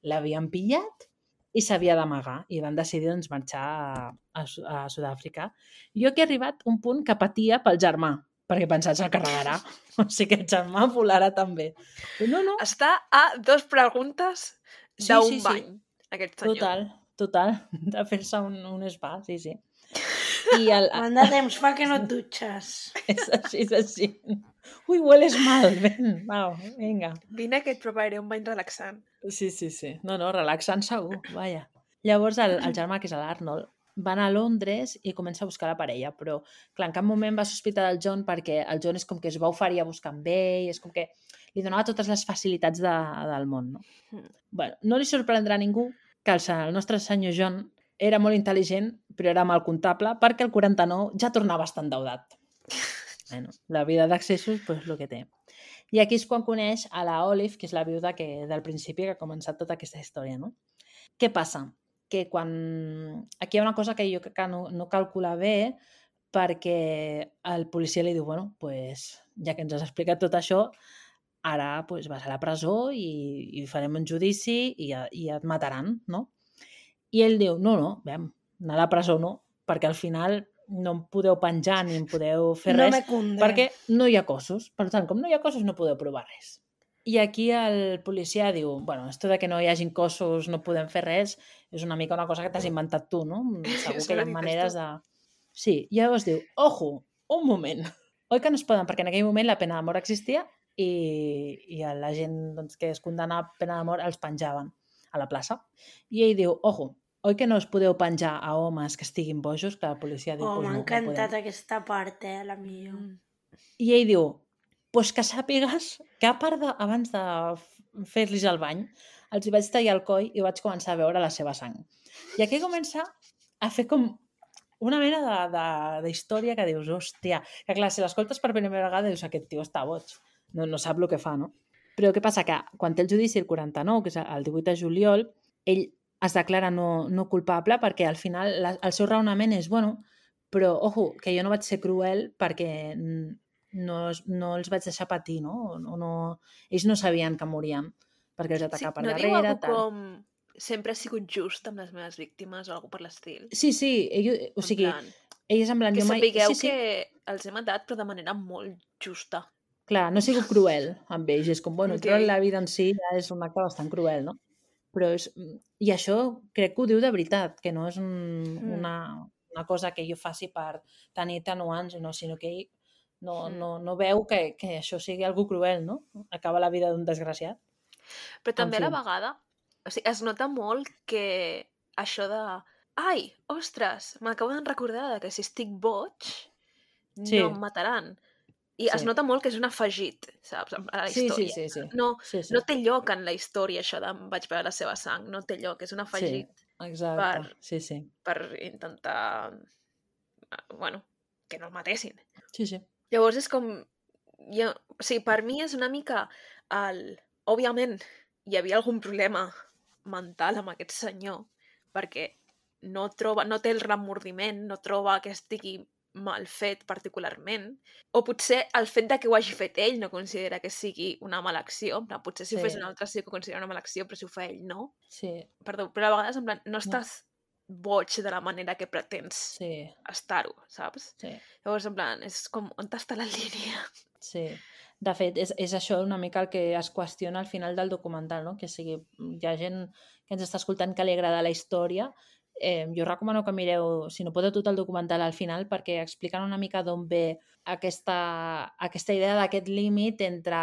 l'havien pillat i s'havia d'amagar. I van decidir doncs, marxar a, a, a Sud-àfrica. Jo aquí he arribat un punt que patia pel germà, perquè pensava se'l carregarà. *laughs* O sigui que el germà volarà també. Però no, no,
Està a dos preguntes
Sí,
d'un
sí, sí.
bany, aquest senyor.
total, total, *laughs* de fer-se un, un spa, sí, sí. *laughs* I el,
Quant de temps fa que no et dutxes?
és així, és així. Ui, hueles mal, ven, va, vinga.
Vine que et prepararé un bany relaxant.
Sí, sí, sí. No, no, relaxant segur, vaja. Llavors el, el germà, que és l'Arnold, va anar a Londres i comença a buscar la parella, però clar, en cap moment va sospitar del John perquè el John és com que es va oferir a buscar amb ell, és com que li donava totes les facilitats de, del món, no?
Mm.
Bueno, no li sorprendrà a ningú que el, el nostre senyor John era molt intel·ligent, però era mal comptable, perquè el 49 ja tornava a estar endeudat. *laughs* Bueno, la vida d'accessos, doncs, el que té. I aquí és quan coneix a la Olive, que és la viuda que del principi que ha començat tota aquesta història, no? Què passa? Que quan... Aquí hi ha una cosa que jo crec que no, no calcula bé perquè el policia li diu, bueno, pues, ja que ens has explicat tot això, ara pues, vas a la presó i, i farem un judici i, i et mataran, no? I ell diu, no, no, veiem, anar a la presó no, perquè al final no em podeu penjar ni em podeu fer
no
res, perquè no hi ha cossos. Per tant, com no hi ha cossos, no podeu provar res. I aquí el policia diu, bueno, esto de que no hi hagin cossos, no podem fer res, és una mica una cosa que t'has inventat tu, no? *laughs* Segur
Això
que hi ha maneres de... Sí, i llavors diu, ojo, un moment. Oi que no es poden? Perquè en aquell moment la pena de mort existia i, i a la gent doncs, que es condemna a pena de mort els penjaven a la plaça. I ell diu, ojo, oi que no us podeu penjar a homes que estiguin bojos? Que la policia diu,
Oh,
pues
m'ha
no, no
encantat
podem.
aquesta part, eh, la millor.
Mm.
I ell diu, pues que sàpigues que a part de, abans de f- fer-los el bany, els hi vaig tallar el coll i vaig començar a veure la seva sang. I aquí comença a fer com una mena de- de- d'història que dius, hòstia, que clar, si l'escoltes per primera vegada dius, aquest tio està boig, no, no sap el que fa, no? Però què passa? Que quan té el judici el 49, que és el 18 de juliol, ell es declara no, no culpable perquè al final la, el seu raonament és, bueno, però, ojo, que jo no vaig ser cruel perquè no, no els vaig deixar patir, no? no, no ells no sabien que morien perquè els
Sí,
atacava per
no diu
darrere.
algú
tal.
com sempre he sigut just amb les meves víctimes o alguna per l'estil.
Sí, sí, ell, o
En
sigui,
plan,
ell és en plan...
que
jo mai...
sapigueu
sí, sí,
que els he matat però de manera molt justa.
Clar, no he sigut *laughs* cruel amb ells, és com, bueno,
Ok.
treure la vida en si ja és un acte bastant cruel, no? Però és... I això crec que ho diu de veritat, que no és un,
Mm.
una, una cosa que jo faci per tenir tenuants, no, sinó que ell no,
Mm.
no, no veu que, que això sigui algú cruel, no? Acaba la vida d'un desgraciat.
Però també a la vegada o sigui, es nota molt que això de ai, ostres, m'acabo de recordar que si estic boig
Sí.
no em mataran. I es
Sí.
nota molt que és un afegit, saps, a la
Sí,
història.
sí, sí, sí.
No,
sí, sí.
no té lloc en la història això de "Em vaig veure la seva sang, no té lloc, és un afegit
Exacte,
per-
sí, sí.
per intentar, ah, bueno, que no el matessin.
Sí, sí.
Llavors és com... Jo, o sigui, per mi és una mica el... Òbviament, hi havia algun problema mental amb aquest senyor, perquè no troba, no té el remordiment, no troba que estigui mal fet particularment, o potser el fet de que ho hagi fet ell no considera que sigui una mala acció, plan, potser si ho fes
Sí.
un altre sí que ho considera una mala acció, però si ho fa ell no.
Sí,
Perdó, però a vegades en plan, no estàs boig de la manera que pretens
sí,
estar-ho, saps?
sí.
Llavors, en plan, és com, on està la línia?
Sí. De fet, és, és això una mica el que es qüestiona al final del documental, no? que sigui, hi ha gent que ens està escoltant que li agrada la història. Eh, jo recomano que mireu, si no podeu, tot el documental al final perquè expliquen una mica d'on ve aquesta, aquesta idea d'aquest límit entre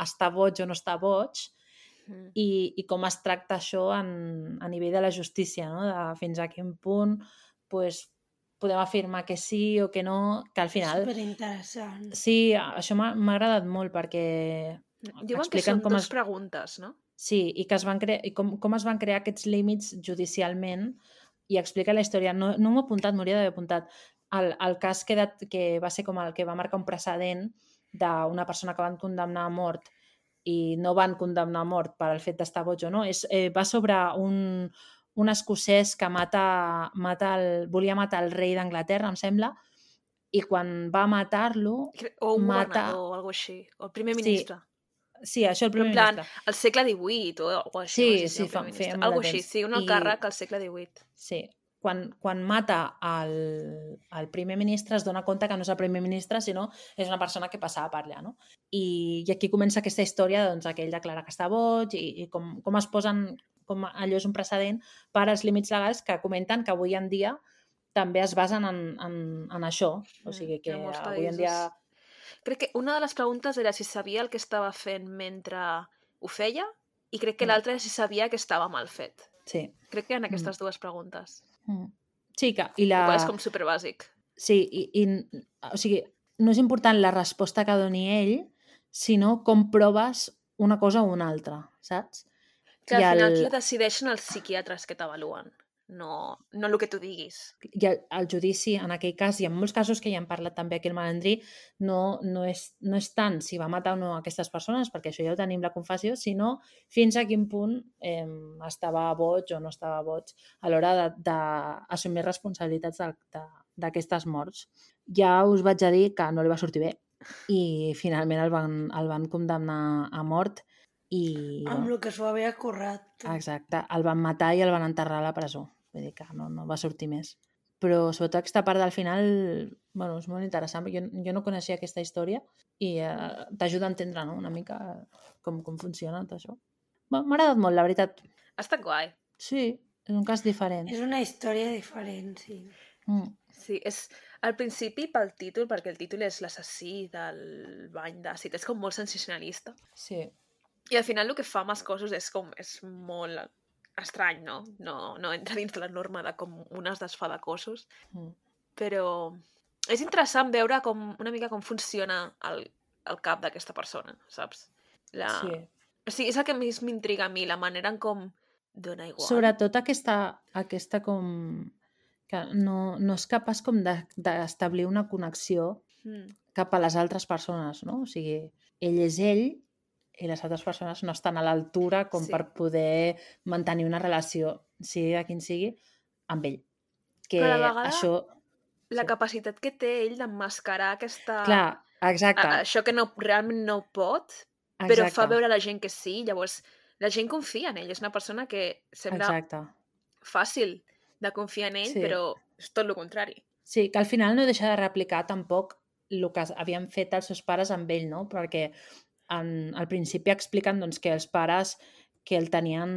estar boig o no estar boig
Mm.
i, i com es tracta això en, a nivell de la justícia, no? de fins a quin punt pues, podem afirmar que sí o que no, que al final...
Superinteressant.
Sí, això m'ha agradat molt perquè
Diuen que són
com
dues
es-
preguntes, no?
Sí, i, que es van cre... i com, com es van crear aquests límits judicialment i explica la història. No, no m'ho he apuntat, m'hauria d'haver apuntat. El, el cas que, dat, que va ser com el que va marcar un precedent d'una persona que van condemnar a mort i no van condemnar a mort per al fet d'estar boig o no. És, eh, va sobre un, un escocès que mata, mata el, volia matar el rei d'Anglaterra, em sembla, i quan va matar-lo...
O un
Mata-
governador o alguna així. O el primer ministre.
Sí, això el primer
en plan,
ministre.
al segle XVIII o alguna així.
Sí, sí, fa- feia molt
Algo així, sí, un
I-
càrrec al segle XVIII.
Sí. Quan, quan mata el, el primer ministre es dona compte que no és el primer ministre, sinó és una persona que passava per allà, no? I, i aquí comença aquesta història, doncs, que ell declara que està boig i, i com, com es posen, com allò és un precedent per als límits legals que comenten que avui en dia també es basen en, en, en això. O
Mm,
sigui que avui en dia...
Crec que una de les preguntes era si sabia el que estava fent mentre ho feia i crec que
Mm.
l'altra era si sabia que estava mal fet.
Sí.
Crec que en aquestes dues preguntes.
Mm. Sí, que, i
La...
la...
És com superbàsic.
Sí, i, i, o sigui, no és important la resposta que doni ell, sinó com proves una cosa o una altra, saps?
Que al
I
final
el-
qui decideixen els psiquiatres que t'avaluen, no, no el que tu diguis.
I el, el judici, en aquell cas, i en molts casos que ja hem parlat també aquí al Malandrí, no, no, és, no és tant si va matar o no aquestes persones, perquè això ja ho tenim la confessió, sinó fins a quin punt eh, estava boig o no estava boig a l'hora d'assumir responsabilitats d'aquestes morts. Ja us vaig a dir que no li va sortir bé i finalment el van, el van condemnar a mort i...
Amb el que s'ho havia currat.
Exacte, el van matar i el van enterrar a la presó. Vull dir que no, no va sortir més. Però sobretot aquesta part del final, bueno, és molt interessant. Jo, jo no coneixia aquesta història i eh, t'ajuda a entendre no? una mica com, com funciona tot això. Bueno, M'ha agradat molt, la veritat.
Ha estat guai.
Sí, és un cas diferent.
És una història diferent, sí.
Mm.
Sí, és al principi pel títol, perquè el títol és l'assassí del bany d'àcid, és com molt sensacionalista.
Sí.
I al final el que fa amb els cossos és com, és molt estrany, no? No, no entra dins de la norma de com un es desfà de cossos,
Mm.
però és interessant veure com una mica com funciona el, el cap d'aquesta persona, saps? La...
sí.
O sigui, és el que més m'intriga a mi, la manera en com dona igual.
Sobretot aquesta, aquesta com... que no, no és capaç com de- d'establir una connexió
Mm.
cap a les altres persones, no? O sigui, ell és ell i les altres persones no estan a l'altura com
Sí.
per poder mantenir una relació, sigui de quin sigui, amb ell. Que
Però a la vegada-
això...
La
Sí.
capacitat que té ell d'emmascarar aquesta...
Clar, exacte.
a, això que no, realment no pot, però
exacte,
fa veure a la gent que sí, llavors la gent confia en ell, és una persona que sembla
Exacte.
fàcil de confiar en ell,
Sí.
però és tot el contrari.
Sí, que al final no deixa de replicar tampoc el que havien fet els seus pares amb ell, no? Perquè en, al principi expliquen doncs, que els pares que el tenien...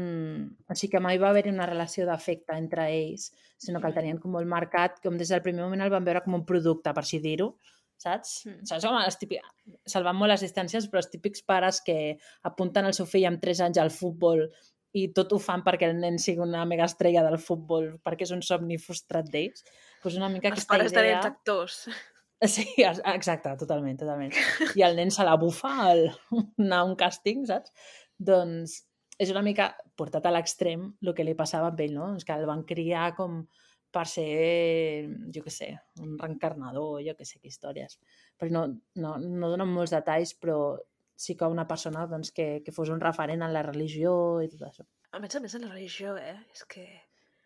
O sigui, que mai va haver-hi una relació d'afecte entre ells, sinó que el tenien com molt marcat, com des del primer moment el van veure com un producte, per així dir-ho, saps?
Mm.
Saps com els típics... Salvant molt les distàncies, però els típics pares que apunten el seu fill amb 3 anys al futbol i tot ho fan perquè el nen sigui una mega estrella del futbol, perquè és un somni frustrat d'ells. Pues una mica
Els
aquesta
pares de
idea...
nens actors.
Sí, ex- exacte, totalment, totalment. I el nen se la bufa al anar a un càsting, saps? Doncs és una mica portat a l'extrem el que li passava amb ell, no? Doncs que el van criar com per ser, jo què sé, un reencarnador, jo què sé, que històries. Però no, no, no donen molts detalls, però sí que una persona doncs, que, que fos un referent en la religió i tot això.
A més a més, en la religió, eh? És que...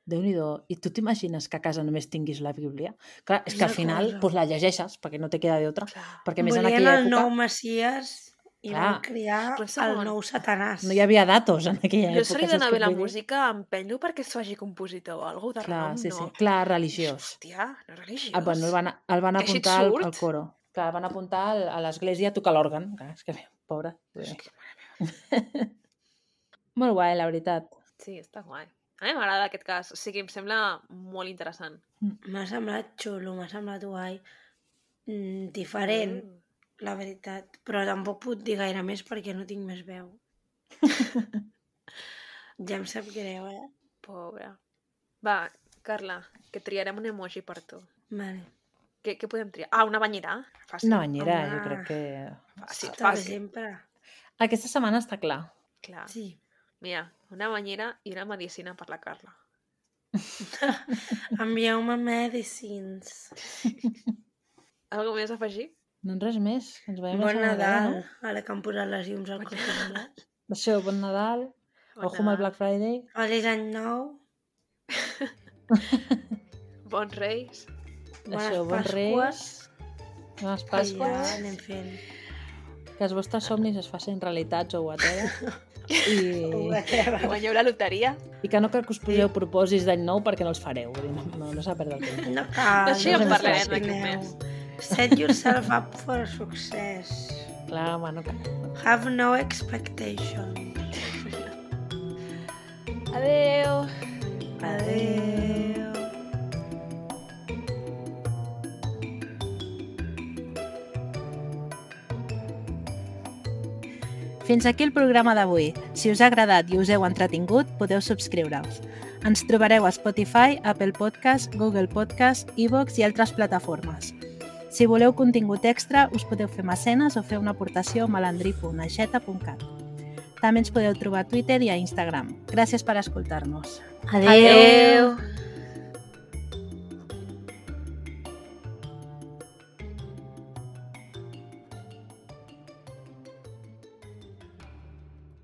déu nhi I tu t'imagines que a casa només tinguis la Bíblia? Clar, és que al final pues, la llegeixes, perquè no te queda d'altra. Perquè més en
Volien
aquella
el
època
nou Messias i
Clar.
van criar el
segon.
nou Satanàs.
no hi havia datos en aquella
jo
època.
se li
saps
dona
què
bé la música, empenyo perquè es faci compositor o alguna cosa de
Clar,
renom,
sí,
no.
sí. Clar, religiós.
Hòstia, no religiós.
Ah, bueno, el van, el van apuntar al, al coro. Clar, el van apuntar al- a l'església a tocar l'òrgan. És que, pobre.
És que. *laughs*
Molt guai, la veritat.
Sí, està guai. A mi m'agrada aquest cas, o sigui, em sembla molt interessant.
M'ha semblat xulo, m'ha semblat guai. Mm, diferent,
Mm.
la veritat. Però tampoc puc dir gaire més perquè no tinc més veu. *laughs* Ja em sap greu, eh?
Pobra. Va, Carla, que triarem un emoji per tu.
Vale.
Què, què podem triar? Ah, una banyera? Fàcil.
Una banyera,
Home.
jo crec que...
Fàcil, fàcil.
sempre.
Aquesta setmana està clar.
Clar.
Sí.
Mira, una banyera i una medicina per la Carla. *laughs*
Envieu-me medicines. *laughs*
Algo més a afegir?
Doncs res més. Ens veiem
Bon
ve,
Nadal.
no?
Ara que han posat les llums al costat de les.
Això, bon Nadal.
Bon
Ojo amb el
Nadal.
Black Friday.
Feliç any nou. *laughs*
Bons reis.
Bones
Això, bons
Pasques.
reis. Bones
Que ja
Pasques.
anem fent.
Que els vostres somnis es facin realitats o whatever. I.
Guanyeu la loteria.
I que no cal que us poseu propòsits d'any nou perquè no els fareu. Vull dir, no, no, no s'ha de perdre el temps.
No cal.
D'això ja
en parlarem
d'aquí un
emocioneu. Set yourself up for success.
Clar, home, no cal.
Have no expectation.
Adeu.
Adeu.
Fins aquí el programa d'avui. Si us ha agradat i us heu entretingut, podeu subscriure-us. Ens trobareu a Spotify, Apple Podcast, Google Podcast, iVoox i altres plataformes. Si voleu contingut extra, us podeu fer mecenes o fer una aportació a malandrí.aixeta.cat. També ens podeu trobar a Twitter i a Instagram. Gràcies per escoltar-nos.
Adeu.
Adeu.